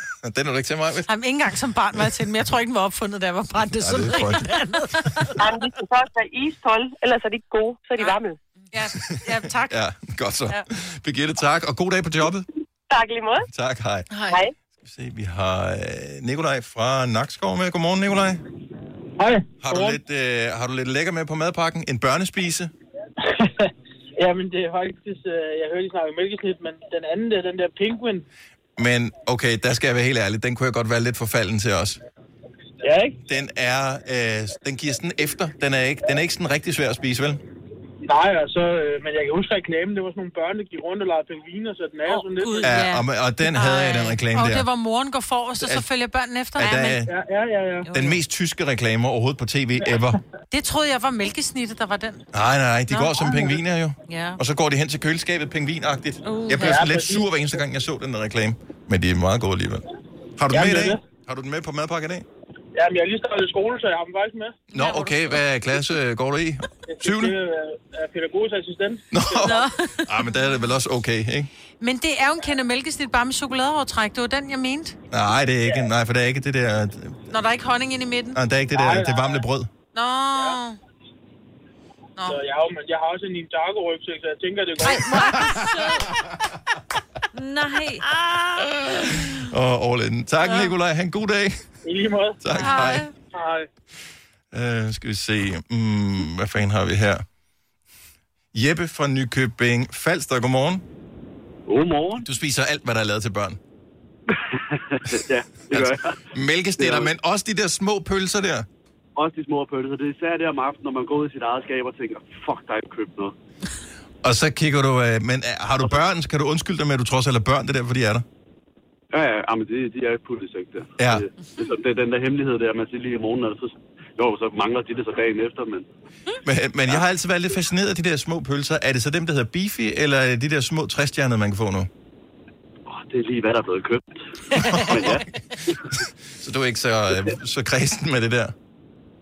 Den er du ikke til mig, ved? Jamen, ikke engang som barn var jeg til den, men jeg tror ikke, den var opfundet, da jeg var brændt. Det er Nej, sådan det er frygteligt. Jamen, de skal først være iskold, ellers er de ikke gode, så er de varme. Ja, ja tak. Ja, godt så. Ja. Birgitte, tak. Og god dag på jobbet. Tak lige måde. Tak, hej. Hej. Skal vi se, vi har øh, Nikolaj fra Nakskov med. Godmorgen, Nikolaj. Hej. Har du, lidt, øh, har du lidt lækker med på madpakken? En børnespise? Jamen, det er faktisk... Øh, jeg hørte, I snakke om mælkesnit, men den anden, der, den der penguin, Men okay, der skal jeg være helt ærlig. Den kunne jeg godt være lidt forfalden til os. Ja, ikke? Den er, øh, den giver sådan efter. Den er ikke, den er ikke sådan rigtig svær at spise, vel? Nej, altså, øh, men jeg kan huske reklamen, det var sådan nogle børn, der gik rundt og legede pingviner, så den er jo sådan lidt... Ja, og, og den havde jeg, den reklame Og der. det var moren går forrest, og så At- følger børnene efter. at der Ja, men Ja, ja, ja. ja. Den mest tyske reklame overhovedet på tv ever. det troede jeg var mælkesnittet, der var den. Nej, nej, de Nå. går som pingviner jo. Ja. Og så går de hen til køleskabet pingvinagtigt. Uh, Jeg blev ja, sådan lidt sur hver eneste gang, jeg så den der reklame. Men de er meget gode alligevel. Har du den Ja, med i det dag? det. Har du den med på madpakke i dag? Jamen, jeg har lige startet i skole, så jeg har dem faktisk med. Nå, okay. Hvad klasse går du i? Syvende? Det er pædagogisk assistent. Nå. Ah, men der er det vel også okay, ikke? Men det er jo en kende mælkesnit bare med chokoladeovertræk. Det var den, jeg mente. Nej, det er ikke. Nej, for det er ikke det der... Når der er ikke honning ind i midten. Nej, det er ikke det der, det varme brød. Nå. Så jeg har, jeg har også en Ninjago-rygsæk, så jeg tænker, det går. Nej. Og all in. Tak, Nikolaj. Ha' en god dag. I lige måde. Tak, hej. Hej. Uh, skal vi se. Mm, hvad fanden har vi her? Jeppe fra Nykøbing Falster, godmorgen. Godmorgen. Du spiser alt, hvad der er lavet til børn. ja, det gør jeg. Mælkestitter, Ja. men også de der små pølser der. Også de små pølser. Det er især det om aftenen, når man går ud i sit eget skab og tænker, fuck, der er ikke købt noget. Og så kigger du... Uh, men uh, har du børn, så kan du undskylde dig med, at du trods alt er børn, det der, for de er der. Ja, ja, ja men de, de er der. Ja. Det, det, det, er den der hemmelighed der, man siger lige i morgen, og så, jo, så mangler de det så dagen efter, men Men, men jeg har altid været lidt fascineret af de der små pølser. Er det så dem, der hedder beefy, eller er de der små træstjernede, man kan få nu? åh, det er lige, hvad der er blevet købt. men ja, Så du er ikke så, uh, så kredsen med det der?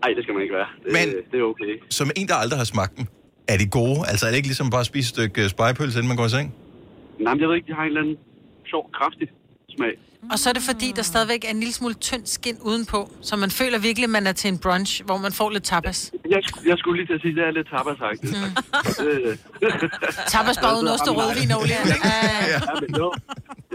nej, det skal man ikke være. Det, Men- det er okay. Som en, der aldrig har smagt dem. Er de gode? Altså er det ikke ligesom bare at spise et stykke øh, spejepølse, inden man går i seng? Nej, men jeg ved ikke, de har en eller anden sjov, kraftig smag. Og så er det fordi, der stadigvæk er en lille smule tynd skin udenpå, så man føler virkelig, at man er til en brunch, hvor man får lidt tapas. Jeg, jeg skulle lige til at sige, at det er lidt tapasagtigt. Mm. Tapas bare uden ost og rødvin og olie.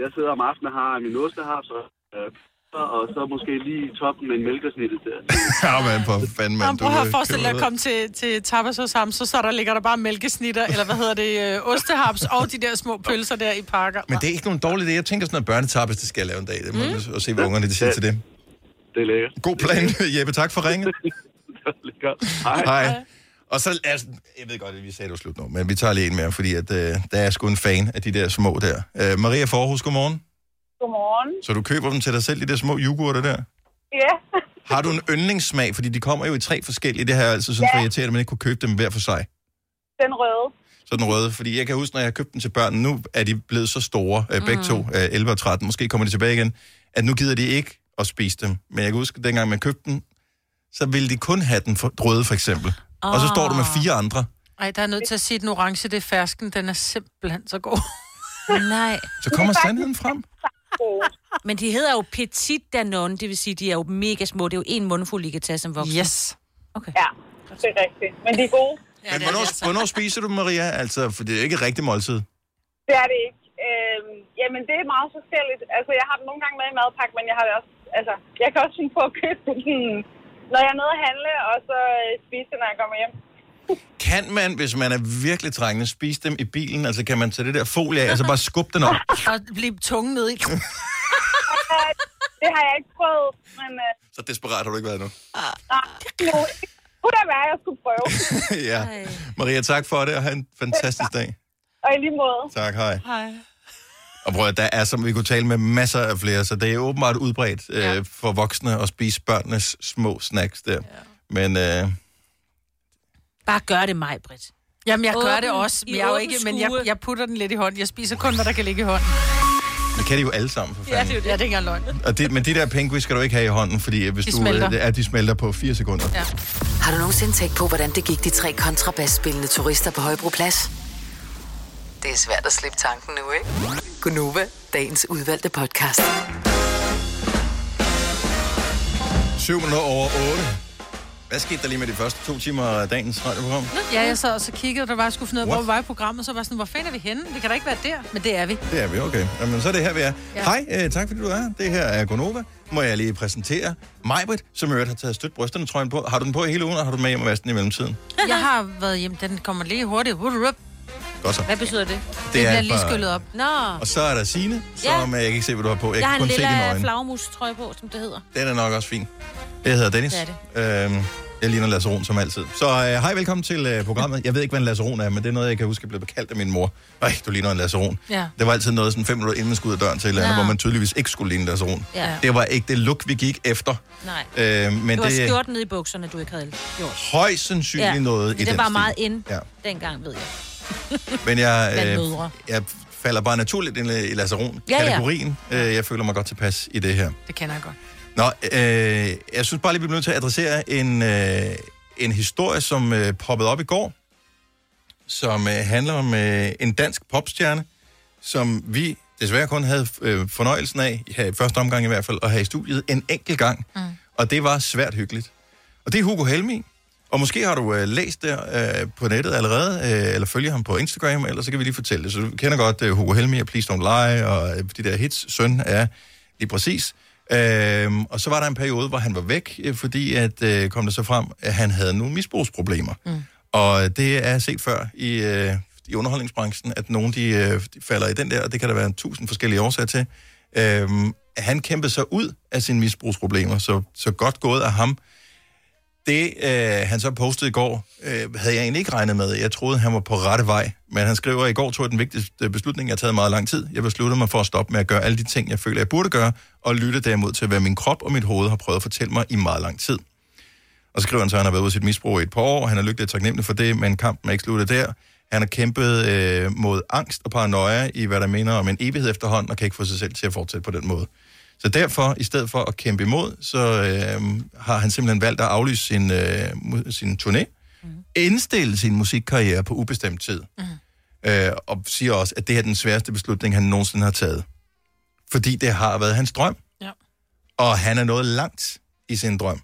Jeg sidder om aftenen og har min ostehaps og, øh, og så måske lige i toppen med en mælkersnittet der. Ja, men for fanden, Man, prøv at forestille dig at komme til, til tapas hos ham, så, så der ligger der bare mælkesnitter, eller hvad hedder det, øh, ostehaps og de der små pølser der i pakker. Men det er ikke nogen dårlig idé. Jeg tænker sådan noget børnetappes, det skal jeg lave en dag. Det må mm. og se, hvad ungerne de siger til det. Det er lækkert. God plan, Jeppe. Tak for ringet. Hej. Hej. Og så, altså, jeg ved godt, at vi sagde, det var slut nu, men vi tager lige en mere, fordi at, øh, der er sgu en fan af de der små der. Øh, Maria Forhus, godmorgen. Godmorgen. Så du køber dem til dig selv, de der små yoghurter der? Ja. Har du en yndlingssmag? Fordi de kommer jo i tre forskellige. Det har jeg altid synes, Ja. irriterende, at man ikke kunne købe dem hver for sig. Den røde. Så den røde. Fordi jeg kan huske, når jeg købte dem til børn, nu er de blevet så store, øh, begge to, øh, 11 og 13, måske kommer de tilbage igen, at nu gider de ikke at spise dem. Men jeg kan huske, dengang man købte den, så ville de kun have den for, røde, for eksempel. Oh. Og så står du med fire andre. Ej, der er nødt til at sige, at den orange, det er fersken. Den er simpelthen så god. Nej. Så kommer sandheden frem. Men de hedder jo Petit Danone, det vil sige, de er jo mega små. Det er jo en mundfuld, I kan tage som voksen. Yes. Okay. Ja, det er rigtigt. Men de er gode. Ja, Men hvornår, hvornår spiser du Maria? Altså, for det er ikke et rigtigt måltid. Det er det ikke. Øhm, jamen, det er meget forskelligt. Altså, jeg har dem nogle gange med i madpakke, men jeg har det også... Altså, jeg kan også finde på at købe sådan, når jeg er nede at handle, og så øh, spise det, når jeg kommer hjem. Kan man, hvis man er virkelig trængende, spise dem i bilen? Altså kan man tage det der folie af, altså bare skubbe den op? Og blive tunge ned i. det har jeg ikke prøvet, men... Uh, Så desperat har du ikke været nu. nej, nu kunne da være, at jeg skulle prøve. ja. Maria, tak for det, og have en fantastisk dag. Og i lige måde. Tak, hej. Hej. Og prøv at der er, som vi kunne tale med masser af flere, så det er åbenbart udbredt øh, for voksne at spise børnenes små snacks der. Ja. Men øh, Bare gør det mig, Britt. Jamen, jeg gør det også, men jeg, er jo ikke, men jeg, jeg putter den lidt i hånden. Jeg spiser kun, hvad der kan ligge i hånden. det kan de jo alle sammen, for Ja, fanden. det er jo det. Ja, det er ikke løgn. Og det, men de der penguins skal du ikke have i hånden, fordi hvis De du, smelter. øh, er, de smelter på fire sekunder. Ja. Har du nogensinde tænkt på, hvordan det gik de tre kontrabasspillende turister på Højbroplads? Det er svært at slippe tanken nu, ikke? Gunova, dagens udvalgte podcast. 7 minutter over 8. Hvad skete der lige med de første to timer af dagens radioprogram? Ja, jeg sad og så kiggede, og der var, skulle finde ud af, hvor var i programmet, så var sådan, hvor fanden er vi henne? Vi kan da ikke være der, men det er vi. Det er vi, okay. Jamen, så er det her, vi er. Ja. Hej, øh, tak fordi du er. Det her er Gonova. Må jeg lige præsentere Majbrit, som øvrigt har taget stødt brysterne trøjen på. Har du den på i hele ugen, og har du den med hjem og vaske den i mellemtiden? Jeg har været hjemme, den kommer lige hurtigt. Godt så. Hvad betyder det? Det Det bliver er lige skyllet op. Nå, Og så er der Signe, som ja. jeg kan ikke se, hvad du har på. Jeg, jeg har en lille flagmus-trøje på, som det hedder. Den er nok også fin. Jeg hedder Dennis. Det Øhm, jeg ligner Lasse Ron som altid. Så øh, hej, velkommen til øh, programmet. Jeg ved ikke, hvad en Lasse Ron er, men det er noget, jeg kan huske, jeg blev bekaldt af min mor. Ej, du ligner en Lasse Ron. Ja. Det var altid noget sådan fem minutter inden man skulle ud af døren til et eller andet, hvor man tydeligvis ikke skulle ligne Lasse Ron. Ja. Det var ikke det look, vi gik efter. Nej. Øh, men det var det er skjorten nede i bukserne, du ikke havde gjort. højst sandsynligt Ja, noget men i det den var stil. meget ind Ja. dengang, ved jeg. Men jeg, øh, jeg falder bare naturligt ind i Lasse Ja, ja. Ja. Jeg føler mig godt tilpas i det her. Det kender jeg godt. Nå, øh, jeg synes bare lige, vi bliver nødt til at adressere en, øh, en historie, som øh, poppede op i går, som øh, handler om øh, en dansk popstjerne, som vi desværre kun havde øh, fornøjelsen af, her i første omgang i hvert fald, at have i studiet en enkelt gang. Mm. Og det var svært hyggeligt. Og det er Hugo Helmi. Og måske har du øh, læst det øh, på nettet allerede, øh, eller følger ham på Instagram, eller så kan vi lige fortælle det. Så du kender godt øh, Hugo Helmi og Please Don't Lie, og øh, de der hits, søn er lige præcis. Øhm, og så var der en periode, hvor han var væk, øh, fordi at øh, kom der så frem, at han havde nogle misbrugsproblemer. Mm. Og det er set før i, øh, i underholdningsbranchen, at nogen de, øh, de falder i den der, og det kan der være en tusind forskellige årsager til. Øhm, han kæmpede sig ud af sine misbrugsproblemer, så, så godt gået af ham. Det, øh, han så postede i går, øh, havde jeg egentlig ikke regnet med. Jeg troede, han var på rette vej. Men han skriver, at i går tog jeg den vigtigste beslutning, jeg har taget meget lang tid. Jeg besluttede mig for at stoppe med at gøre alle de ting, jeg føler, jeg burde gøre, og lytte derimod til, hvad min krop og mit hoved har prøvet at fortælle mig i meget lang tid. Og så skriver han så, at han har været ude af sit misbrug i et par år. Han er lykkelig og taknemmelig for det, men kampen er ikke sluttet der. Han har kæmpet øh, mod angst og paranoia i, hvad der mener om en evighed efterhånden, og kan ikke få sig selv til at fortsætte på den måde. Så derfor, i stedet for at kæmpe imod, så øh, har han simpelthen valgt at aflyse sin, øh, sin turné, mm. indstille sin musikkarriere på ubestemt tid, mm. øh, og siger også, at det er den sværeste beslutning, han nogensinde har taget. Fordi det har været hans drøm. Ja. Og han er nået langt i sin drøm.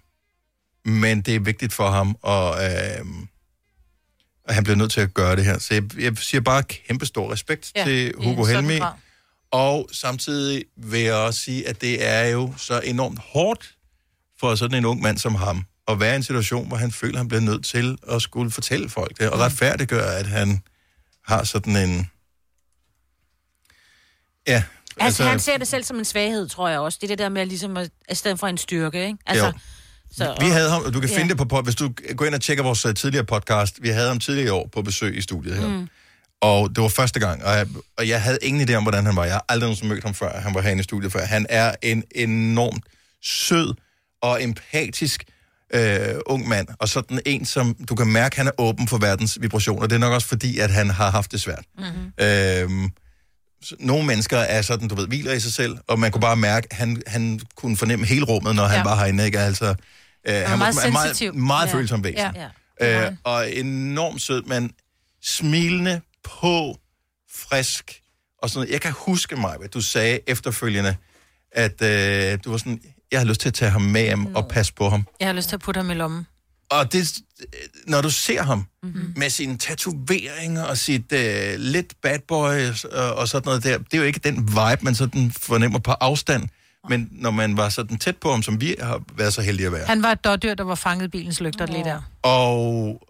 Men det er vigtigt for ham, og, øh, og han bliver nødt til at gøre det her. Så jeg, jeg siger bare kæmpe stor respekt Ja, til Hugo Helmi. grad. Og samtidig vil jeg også sige, at det er jo så enormt hårdt for sådan en ung mand som ham, at være i en situation, hvor han føler, at han bliver nødt til at skulle fortælle folk det, og retfærdiggøre, at han har sådan en... Ja, Altså, altså, han ser det selv som en svaghed, tror jeg også. Det er det der med ligesom at, i stedet for en styrke, ikke? Altså, Jo. så, Vi havde ham, og du kan Ja. finde det på, hvis du går ind og tjekker vores øh, tidligere podcast, vi havde ham tidligere i år på besøg i studiet her. Mm. Og det var første gang, og jeg, og jeg havde ingen idé om, hvordan han var. Jeg har aldrig nogensinde mødt ham før, han var herinde i studiet før. Han er en enormt sød og empatisk øh, ung mand, og sådan en, som du kan mærke, han er åben for verdens vibrationer. Det er nok også fordi, at han har haft det svært. Mm-hmm. Så nogle mennesker er sådan, du ved, hviler i sig selv, og man kunne bare mærke, at han, han kunne fornemme hele rummet, når han Ja. var herinde, ikke? Altså, øh, han meget var meget, sensitiv. meget Ja. følsom væsen. Ja. Ja. Øh, og enormt sød, men smilende på, frisk, og sådan noget. Jeg kan huske mig, hvad du sagde efterfølgende, at øh, du var sådan, jeg har lyst til at tage ham med hjem og passe på ham. Jeg har lyst til at putte ham i lommen. Og det, når du ser ham Mhm. mm-hmm. med sine tatoveringer og sit øh, lidt bad boy og, og sådan noget der, det er jo ikke den vibe, man sådan fornemmer på afstand. Men når man var sådan tæt på ham, som vi har været så heldige at være. Han var et dårdyr, der var fanget bilens lygter lige der. Og,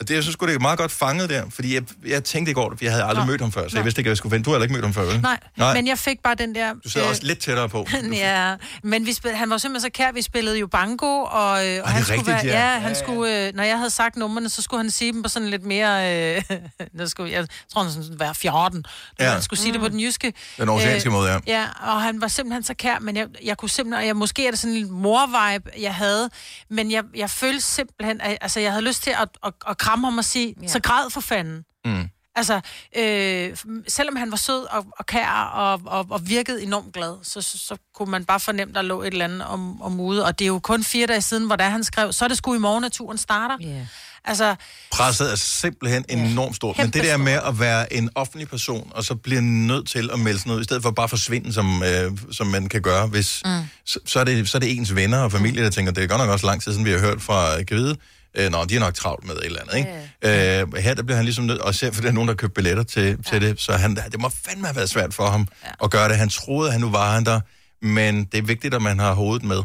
og det, jeg synes sgu, det er meget godt fanget der, fordi jeg, jeg tænkte i går, for jeg havde aldrig Nå. mødt ham før, så Nej. jeg vidste ikke, at jeg skulle finde. Du har heller ikke mødt ham før, vel? Nej, Nej, men jeg fik bare den der... Du sidder øh, også lidt tættere på. ja, men vi spil, han var simpelthen så kær, vi spillede jo bango, og, øh, og han rigtigt, skulle være, ja. ja, han Ja, skulle, øh, når jeg havde sagt numrene, så skulle han sige dem på sådan lidt mere, øh, der skulle, jeg tror, han skulle være 14, Ja. han skulle sige det på den jyske. Den oceanske måde, ja. Ja, og han var simpelthen så kær, men jeg, jeg kunne simpelthen, og jeg, måske er det sådan en mor-vibe, jeg havde, men jeg, jeg følte simpelthen, at, altså jeg havde lyst til at, at, at kramme ham og sige, ja. så græd for fanden. Mm. Altså, øh, selvom han var sød og, og kær og, og, og virkede enormt glad, så, så, så kunne man bare fornemme, der lå et eller andet om, om ude. Og det er jo kun fire dage siden, hvor der han skrev, så er det sgu i morgen, at turen starter. Yeah. Altså, Presset er simpelthen enormt stort. Men det der med at være en offentlig person, og så bliver nødt til at melde sig noget, i stedet for bare at forsvinde, som, øh, som man kan gøre, hvis, mm. så, så, er det, så er det ens venner og familie, der tænker, det er godt nok også lang tid siden, vi har hørt fra Gride. Øh, nå, de er nok travlt med et eller andet, ikke? Øh, her der bliver han ligesom nødt, og selv for der er nogen, der har købt billetter til, til det, så han, det må fandme have været svært for ham ja. at gøre det. Han troede, at han nu var han der, men det er vigtigt, at man har hovedet med.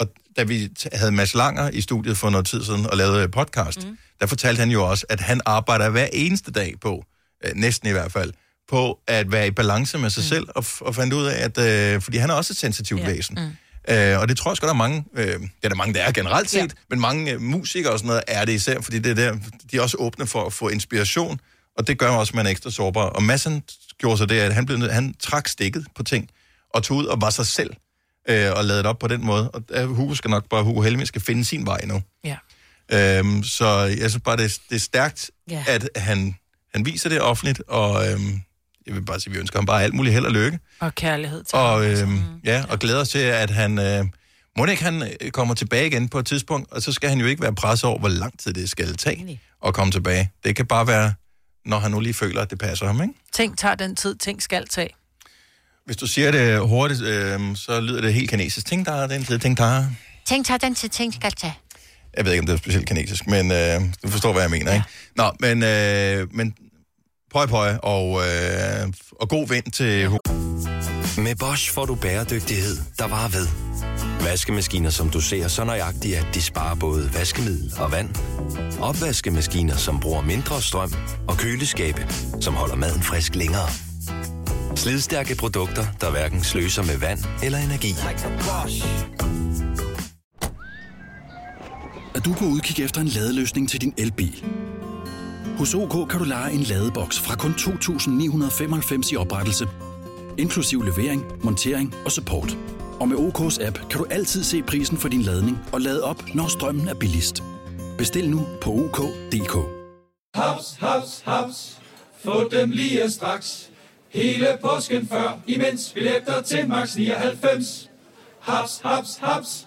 Og da vi havde Mads Langer i studiet for noget tid siden og lavede podcast, mm. der fortalte han jo også, at han arbejder hver eneste dag på, øh, næsten i hvert fald, på at være i balance med sig mm. selv, og, og fandt ud af, at, øh, fordi han er også et sensitivt ja. væsen. Mm. Øh, og det tror jeg sgu, der er mange, øh, det er der mange, der er generelt set, ja. men mange øh, musikere og sådan noget er det især, fordi det er der, de er også åbne for at få inspiration, og det gør også, at man er ekstra sårbar. Og Madsen gjorde så det, at han, blev, han trak stikket på ting, og tog ud og var sig selv, øh, og lavede det op på den måde. Og der, Hugo skal nok bare, Hugo Helmig skal finde sin vej nu. Ja. Øhm, så jeg synes bare, det, det er stærkt, Ja. at han, han viser det offentligt, og øhm, jeg vil bare sige, vi ønsker ham bare alt muligt held og lykke. og kærlighed til Og, ham. øhm, ja, og glæder os til, at han... Øh, må ikke han øh, kommer tilbage igen på et tidspunkt, og så skal han jo ikke være presset over, hvor lang tid det skal tage at komme tilbage. Det kan bare være, når han nu lige føler, at det passer ham, ikke? Ting tager den tid, ting skal tage. Hvis du siger det hurtigt, øh, så lyder det helt kinesisk. Ting der, den tid, ting der. Tænk, tager den til ting, skal tage. Jeg ved ikke, om det er specielt kinesisk, men øh, du forstår, hvad jeg mener, ikke? Nå, men, øh, men pøj pøj, og, øh, og god vind til. Med Bosch får du bæredygtighed, der varer ved. Vaskemaskiner, som du ser så nøjagtigt, at de sparer både vaskemiddel og vand. Opvaskemaskiner, som bruger mindre strøm. Og køleskabe, som holder maden frisk længere. Slidstærke produkter, der hverken sløser med vand eller energi. Er du på udkig efter en ladeløsning til din elbil? Hos OK kan du lege en ladeboks fra kun 2.995 i oprettelse, inklusiv levering, montering og support. Og med OK's app kan du altid se prisen for din ladning og lade op, når strømmen er billigst. Bestil nu på OK.dk. Haps, haps, haps. Få dem lige straks. Hele påsken før, imens billetter til max 99. Haps, haps, haps.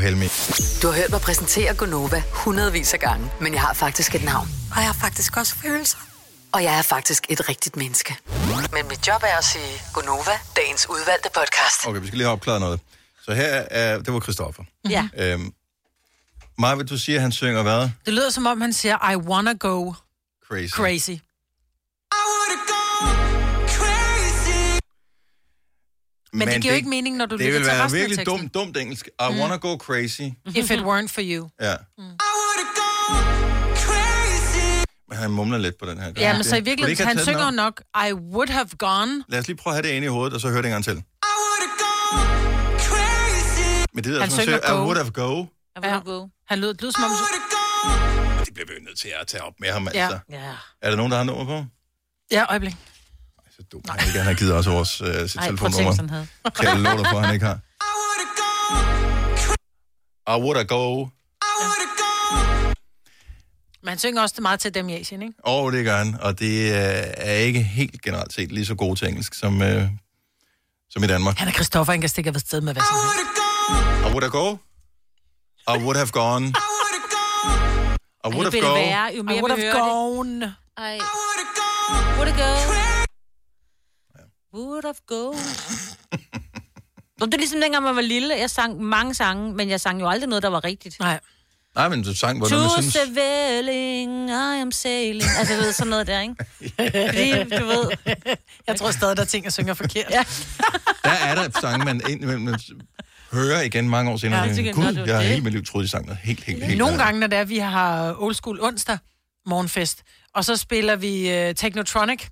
Helmi. Du har hørt mig præsentere Gonova hundredvis af gange, men jeg har faktisk et navn. Og jeg har faktisk også følelser. Og jeg er faktisk et rigtigt menneske. Men mit job er at sige Gonova, dagens udvalgte podcast. Okay, vi skal lige have opklaret noget. Så her er, det var Christoffer. Ja. Øhm, Maja, du siger, at han synger hvad? Det lyder som om, han siger, I wanna go Crazy. crazy. Men, det giver jo ikke mening, når du Det lytter vil til være resten af virkelig teksten. dumt, dumt engelsk. I Mm. wanna go crazy. If it weren't for you. Ja. Men han mumler lidt på den her. Ja, men så i virkeligheden, have han synger nok, I would have gone. Lad os lige prøve at have det inde i hovedet, og så høre det en gang til. Men det er Han sådan, synger I go. would have go. Han lød, det lød som om... Det bliver vi nødt til at tage op med ham, altså. Ja. Er der nogen, der har nummer på? Ja, øjeblik. Nej. Han, ikke, han har givet os vores uh, sit Ej, telefonnummer. sådan havde. Kan jeg love dig for, at han ikke har? I would have go. Men han synger også det meget til dem i Asien, ikke? Og oh, det gør han, og det uh, er ikke helt generelt set lige så god til engelsk som, uh, som i Danmark. Han er Christoffer, han kan stikke af sted med hvad som helst. I would have go. I would have gone. I would have bliver det go. værre, jo mere I would have gone. Ej. Would it go? Would have gone. Nå, det er ligesom dengang, man var lille. Jeg sang mange sange, men jeg sang jo aldrig noget, der var rigtigt. Nej. Nej, men du sang, hvor To man synes... sailing, I am sailing. Altså, du ved, sådan noget der, ikke? Fordi, du ved... Jeg tror stadig, der er ting, jeg synger forkert. Ja. Der er der sange, man indimellem man hører igen mange år senere. Ja, kan Gud, jeg har hele mit liv troet, de sang noget helt, helt, helt Nogle gange, når det er, vi har old school onsdag morgenfest, og så spiller vi uh, Technotronic.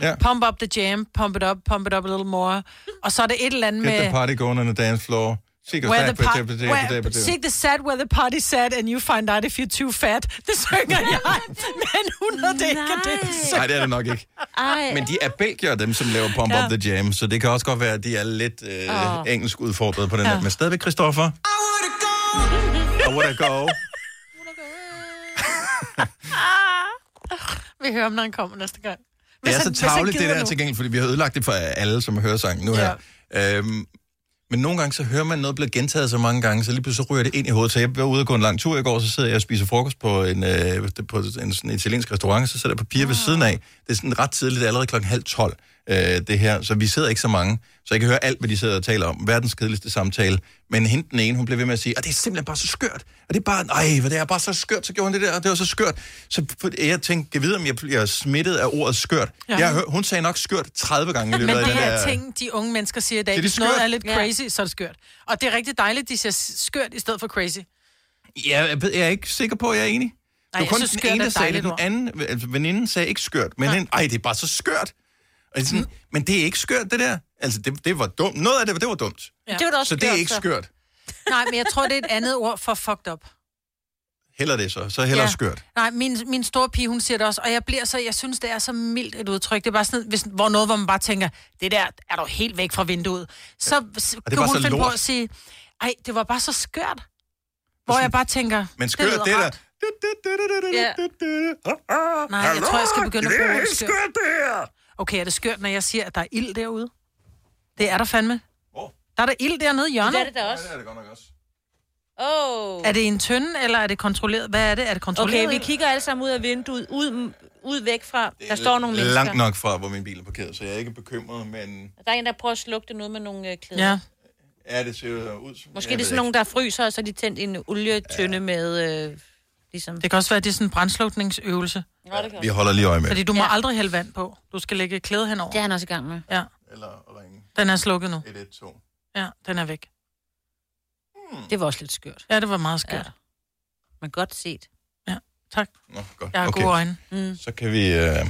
Ja. Pump up the jam, pump it up, pump it up a little more. Og så er det et eller andet Get the med... party going on the dance floor. Seek Where the par- where, seek the sad where the party sad, and you find out if you're too fat. Det synger jeg, men hun ved det ikke, at det er Nej, det er det nok ikke. Ej. Men de er belgier, dem som laver Pump Ja. Up The Jam, så det kan også godt være, at de er lidt øh, Åh. engelsk udfordret på den Ja. der. Men stadigvæk, Christoffer. I would go. Vi hører om, når han kommer næste gang. Det er han- så tavligt, det der nu. til gengæld, fordi vi har ødelagt det for alle, som hører sangen nu her. Øhm, men nogle gange, så hører man noget blive gentaget så mange gange, så lige pludselig så ryger det ind i hovedet. Så jeg var ude og gå en lang tur i går, så sidder jeg og spiser frokost på en, øh, på en sådan italiensk restaurant, så sidder der papir ved siden af. Det er sådan ret tidligt, er allerede klokken halv tolv, øh, det her. Så vi sidder ikke så mange, så jeg kan høre alt, hvad de sidder og taler om. Verdens kedeligste samtale. Men hende den ene, hun blev ved med at sige, at det er simpelthen bare så skørt. Og det er bare, nej, hvad det er bare så skørt, så gjorde hun det der, og det var så skørt. Så jeg tænkte, jeg ved, om jeg bliver smittet af ordet skørt. Ja. Ja. Jeg, hør- hun sagde nok skørt 30 gange i Men løbet af det den er der... ting, de unge mennesker siger i dag. Det er Hvis det noget er lidt Ja. crazy, så er det skørt. Og det er rigtig dejligt, de siger skørt i stedet for crazy. Ja, jeg, er ikke sikker på, at jeg er enig. Nej, det jeg var kun synes, den ene, er der sagde det. Den anden, altså veninden sagde ikke skørt, men hende, ej, det er bare så skørt. Og jeg er sådan, Men det er ikke skørt, det der. Altså, det, det var dumt. Noget af det, det var dumt. Ja. Det var da også Så det er ikke skørt. Nej, men jeg tror, det er et andet ord for fucked up. Heller det så. Så heller ja. skørt. Nej, min, min store pige, hun siger det også, og jeg bliver så, jeg synes, det er så mildt et udtryk. Det er bare sådan, hvis, hvor noget, hvor man bare tænker, det der er du helt væk fra vinduet. Så ja. kan hun så finde på lort. at sige, ej, det var bare så skørt. Hvor jeg bare tænker, Men skørt, det er der... Ja. Nej, jeg tror, jeg skal begynde at Det bruge skørt. skørt, det her. Okay, er det skørt, når jeg siger, at der er ild derude? Det er der fandme. Der er der ild dernede i hjørnet. Det er det da også. det er det godt nok også. Oh. Er det en tynde, eller er det kontrolleret? Hvad er det? Er det kontrolleret? Okay, vi kigger alle sammen ud af vinduet, ud, ud væk fra. Der står nogle mennesker. Langt nok fra, hvor min bil er parkeret, så jeg er ikke bekymret, men Der er en, der prøver at slukke det noget med nogle øh, klæder. Ja. ja, det ser ud som... Måske det er sådan nogle, der fryser, og så er de tændt en olietønde ja. med... Øh, ligesom... Det kan også være, at det er sådan en brandslukningsøvelse. Ja, det kan Vi holder lige øje med Fordi det. du må ja. aldrig hælde vand på. Du skal lægge klæde henover. Det er han også i gang med. Ja. Eller ringe Den er slukket nu. 112. Ja, den er væk. Det var også lidt skørt. Ja, det var meget skørt. Ja. Men godt set. Ja, tak. Nå, godt. Jeg har okay. gode øjne. Mm. Så kan vi... Øh...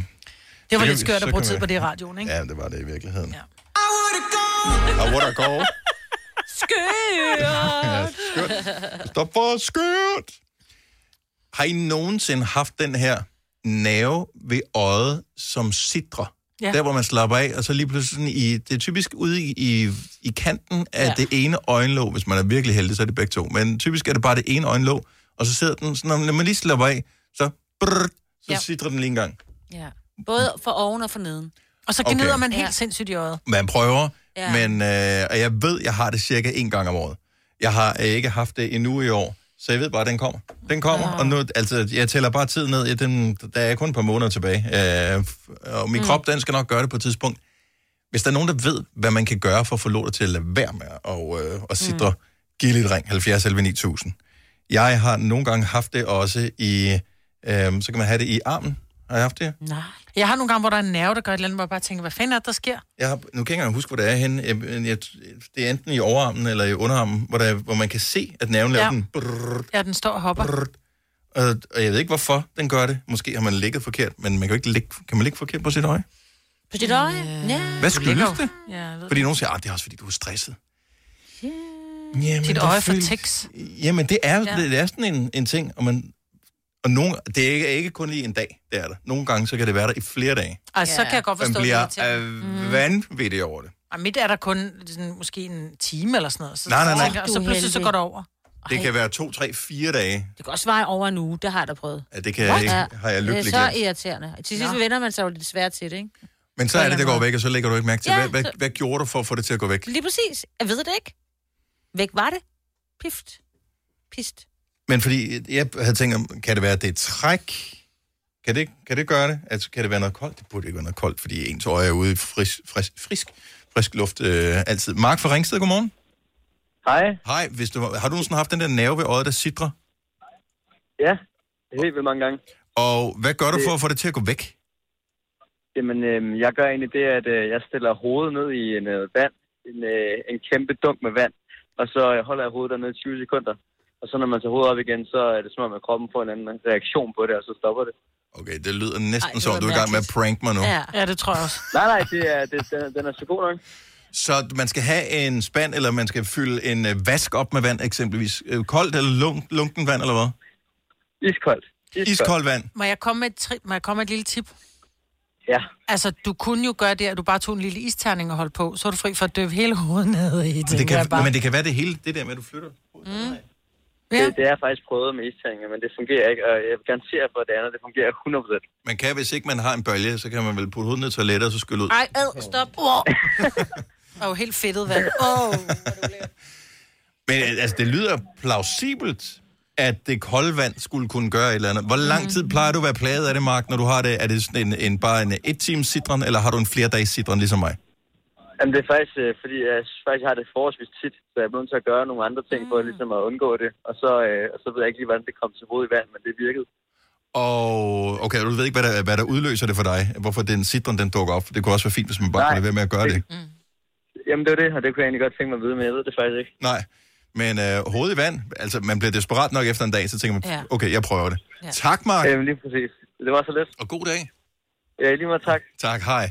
Det var lidt skørt at bruge tid vi- på det i radioen, ikke? Ja, det var det i virkeligheden. Ja. I would go. Ja, Skørt! skørt. Stop for skørt. Har I nogensinde haft den her nerve ved øjet, som sidder? Ja. Der, hvor man slapper af, og så lige pludselig sådan i, det er typisk ude i, i, i kanten af Ja. det ene øjenlåg, hvis man er virkelig heldig, så er det begge to. Men typisk er det bare det ene øjenlåg, og så sidder den, sådan, når man lige slapper af, så, brrr, så Ja. sidder den lige en gang. Ja. Både for oven og for neden. Og så Okay. gnider man helt Ja. sindssygt i øjet. Man prøver, Ja. ja. men øh, og jeg ved, jeg har det cirka en gang om året. Jeg har øh, ikke haft det endnu i år, så jeg ved bare, at den kommer. Den kommer, Ah. og nu, altså, jeg tæller bare tid ned. Ja, den, der er kun et par måneder tilbage, øh, og min Mm. mm. krop, den skal nok gøre det på et tidspunkt. Hvis der er nogen, der ved, hvad man kan gøre for at få lortet til at lade være med og, øh, og sidre, mm. giv lidt ring, 70 11 9000. Jeg har nogle gange haft det også i, øh, så kan man have det i armen. Har jeg haft det? Nej. Jeg har nogle gange, hvor der er en nerve, der gør et eller andet, hvor jeg bare tænker, hvad fanden er det, der sker? Jeg har, nu kan jeg ikke engang huske, hvor det er henne. Jeg, jeg, det er enten i overarmen eller i underarmen, hvor, der, er- hvor man kan se, at nerven laver Ja. den. Brrr, Ja, den står og hopper. brrr, og, og jeg ved ikke, hvorfor den gør det. Måske har man ligget forkert, men man kan jo ikke ligge, kan man ligge forkert på sit øje? På dit øje? Ja. Hvad skyldes det? Ja, Fordi nogen siger, at det er også, fordi du er stresset. Jamen, Dit øje for føles- tics. Jamen, det er, Ja. ja. det, det er sådan en, en ting, og, man, og nogle, det er ikke, ikke kun lige en dag, det er der. Nogle gange, så kan det være der i flere dage. Altså, så kan jeg godt Man forstå bliver det. øh, vanvittig over det. Og mit er der kun sådan, måske en time eller sådan noget. Så, Nej, nej, nej. tænker Og så pludselig så går det over. Det kan være to, tre, fire dage. Det kan også være over en uge, det har jeg da prøvet. Ja, det kan jeg ikke, har jeg Det lykkeligt er så glemt. irriterende. Til sidst vender man sig jo lidt svært til det, ikke? Men så er det, det går væk, og så lægger du ikke mærke til. Ja, Hvad, hvad, så- hvad gjorde du for at få det til at gå væk? Lige præcis. Jeg ved det ikke. Væk var det. Pift. Pist. Men fordi jeg havde tænkt, om, kan det være, at det er træk? Kan det, kan det gøre det? Altså, kan det være noget koldt? Det burde ikke være noget koldt, fordi ens øje er ude i frisk, frisk, frisk, frisk luft øh, altid. Mark fra Ringsted, godmorgen. Hej. Hej, hvis du, har du nogensinde haft den der nerve ved øjet, der sidder? Ja, helt vildt mange gange. Og hvad gør du for at få det til at gå væk? Jamen, øh, jeg gør egentlig det, at øh, jeg stiller hovedet ned i en øh, vand, en, øh, en kæmpe dunk med vand, og så øh, holder jeg hovedet dernede i 20 sekunder. Og så når man tager hovedet op igen, så er det som om, at kroppen får en anden reaktion på det, og så stopper det. Okay, det lyder næsten som, du er i gang med at prank mig nu. Ja, ja det tror jeg også. Nej, nej, det er, det, den, den er så god nok. Så man skal have en spand, eller man skal fylde en øh, vask op med vand eksempelvis. Øh, Koldt eller lunk, lunken vand, eller hvad? Iskoldt. Iskoldt vand. Må jeg komme med et, tri- må jeg komme med et lille tip? Ja. Altså, du kunne jo gøre det, at du bare tog en lille isterning og holdt på. Så er du fri for at døbe hele hovedet ned i Men det, kan, bare... men det kan være det hele, det der med, at du flytter. Mm. Ja. Det, det er faktisk prøvet med isterninger, men det fungerer ikke, og jeg vil garantere for, at det andet, det fungerer 100%. Man kan, hvis ikke man har en bølge, så kan man vel putte hovedet ned i toilettet, og så skylle ud. Ej, ad, stop. Oh. Det er jo helt fedtet vand. Oh. Men øh, altså, det lyder plausibelt, at det kolde vand skulle kunne gøre et eller andet. Hvor lang tid plejer du at være plaget af det, Mark, når du har det? Er det sådan en, en bare en et times sidren, eller har du en flere dages sidren, ligesom mig? Jamen, det er faktisk, øh, fordi jeg faktisk, har det forholdsvis tit, så jeg er nødt til at gøre nogle andre ting for ligesom at undgå det. Og så, øh, og så ved jeg ikke lige, hvordan det kom til hovedet i vand, men det virkede. Og okay, du ved ikke, hvad der, hvad der udløser det for dig? Hvorfor den sidren, den dukker op? Det kunne også være fint, hvis man bare Nej. kunne være med at gøre det. Jamen, det er det, og det kunne jeg egentlig godt tænke mig at vide, men jeg ved det faktisk ikke. Nej, men øh, hovedet i vand, altså man bliver desperat nok efter en dag, så tænker man, Ja. okay, jeg prøver det. Tak, Mark. Jamen, lige præcis. Det var så let. Og god dag. Ja, lige meget tak. Tak, hej.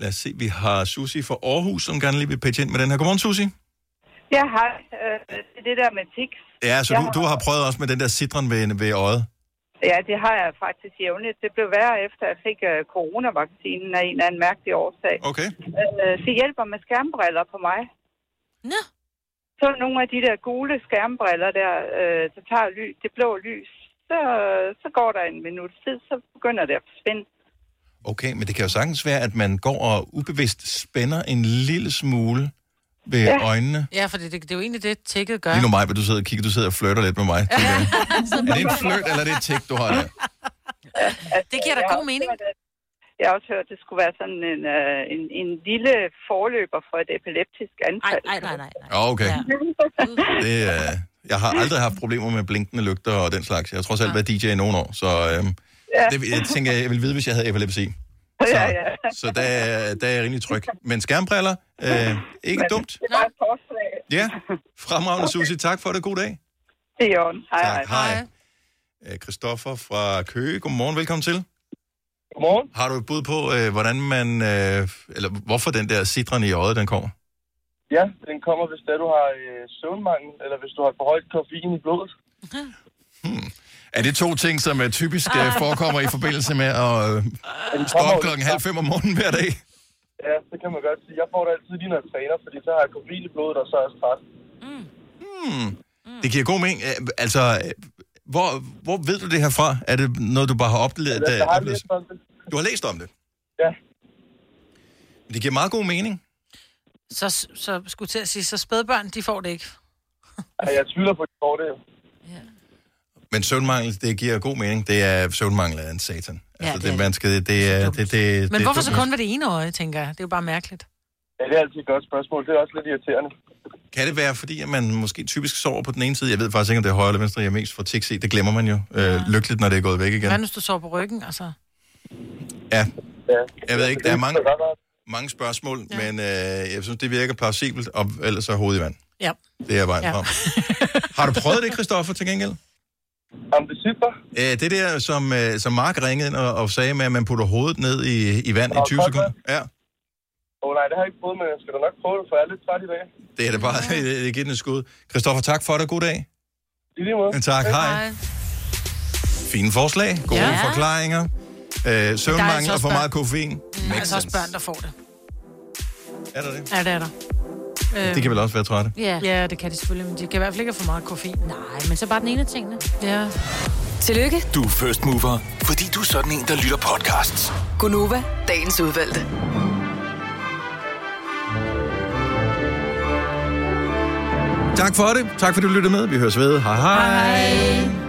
Lad os se, vi har Susi fra Aarhus, som gerne lige vil pitche ind med den her. Godmorgen, Susi. Ja, hej. Øh, det er det der med tics. Ja, så Jeg du, du har prøvet også med den der citron ved, ved øjet. Ja, det har jeg faktisk jævnligt. Det blev værre efter, at jeg fik uh, coronavaccinen af en eller anden mærkelig årsag. Okay. Uh, det hjælper med skærmbriller på mig. Nå. Så nogle af de der gule skærmbriller der, uh, der tager ly, det blå lys, så, så går der en minut tid, så begynder det at forsvinde. Okay, men det kan jo sagtens være, at man går og ubevidst spænder en lille smule ved ja. Ja. øjnene. Ja, for det, det, det er jo egentlig det, tækket gør. Lige nu mig, hvor du sidder og kigger, du sidder og flytter lidt med mig. Ja. Er det en flirt, eller er det et tik, du har der? Det giver da god mening. Jeg har også hørt, at det skulle være sådan en, uh, en, en lille forløber for et epileptisk anfald. Nej, nej, nej. Ja, okay. Det, øh, jeg har aldrig haft problemer med blinkende lygter og den slags. Jeg har trods alt været DJ i nogle år, så øh, Ja. Det, jeg tænker, jeg ville vide, hvis jeg havde epilepsi. Ja, ja. Så der, er- der er jeg rimelig tryg. Men skærmbriller, øh, ikke dumt. Det var et forslag. Ja, fremragende, Susie. Tak for det. God dag. Det er i orden. Hej, Tak, hej. Øh, Christoffer fra Køge, godmorgen, velkommen til. Godmorgen. Har du et bud på, øh, hvordan man, øh, eller hvorfor den der citron i øjet, den kommer? Ja, den kommer, hvis det er, du har øh, søvnmangel, eller hvis du har for højt koffein i blodet. Er det to ting, som er typisk øh, forekommer i forbindelse med at øh, stå op klokken halv fem om morgenen hver dag? Ja, det kan man godt sige. Jeg får det altid lige, når jeg træner, fordi så har jeg koffein i blodet, og så er jeg træt. Hmm. Det giver god mening. Øh, Altså, øh, hvor, hvor ved du det her fra? Er det noget, du bare har oplevet? Jeg, jeg har oplevet? læst om det. Du har læst om det? Ja. Men Det giver meget god mening. Så, så skulle jeg til at sige, så spædbørn, de får det ikke. Ja, jeg tvivler på, at de får det. Men søvnmangel, det giver god mening. Det er søvnmangel af en satan. Altså, det det, er man skal, det, det, er, det, det, Men det, hvorfor det, så kun ved det ene øje, tænker jeg? Det er jo bare mærkeligt. Ja, det er altid et godt spørgsmål. Det er også lidt irriterende. Kan det være, fordi at man måske typisk sover på den ene side? Jeg ved faktisk ikke, om det er højre eller venstre, jeg er mest for i. Det glemmer man jo øh, lykkeligt, når det er gået væk igen. Hvad hvis du sover på ryggen? Altså? Ja. Jeg ved ikke, der er mange, mange spørgsmål, ja. men øh, jeg synes, det virker plausibelt, og ellers er hovedet i vand. Ja. Det er vejen Ja. ja. frem. Har du prøvet det, Christoffer, til gengæld? Om det sidder? Øh, det der, som, øh, som Mark ringede ind og, og sagde med, at man putter hovedet ned i, i vand i Nå, 20 koldt sekunder. Ja, Åh oh, nej, det har jeg ikke prøvet, men jeg skal da nok prøve det, for jeg er lidt træt i dag. det er det bare. det giver den et skud. Christoffer, tak for det. God dag. I lige måde. Tak, hej. Fine forslag, gode Ja. ja. forklaringer. Øh, søvnmangel og for meget koffein. Mm, Makes altså også børn, der får det. Er der det? Ja, det er der. Øh, De kan vel også være trætte. Ja. ja, det kan de selvfølgelig, men de kan i hvert fald ikke have for meget koffein. Nej, men så bare den ene af tingene. Ja. Tillykke, Du er first mover, fordi du er sådan en, der lytter podcasts. Gunova, dagens udvalgte. Tak for det. Tak fordi du lyttede med. Vi høres ved. Hej hej. hej.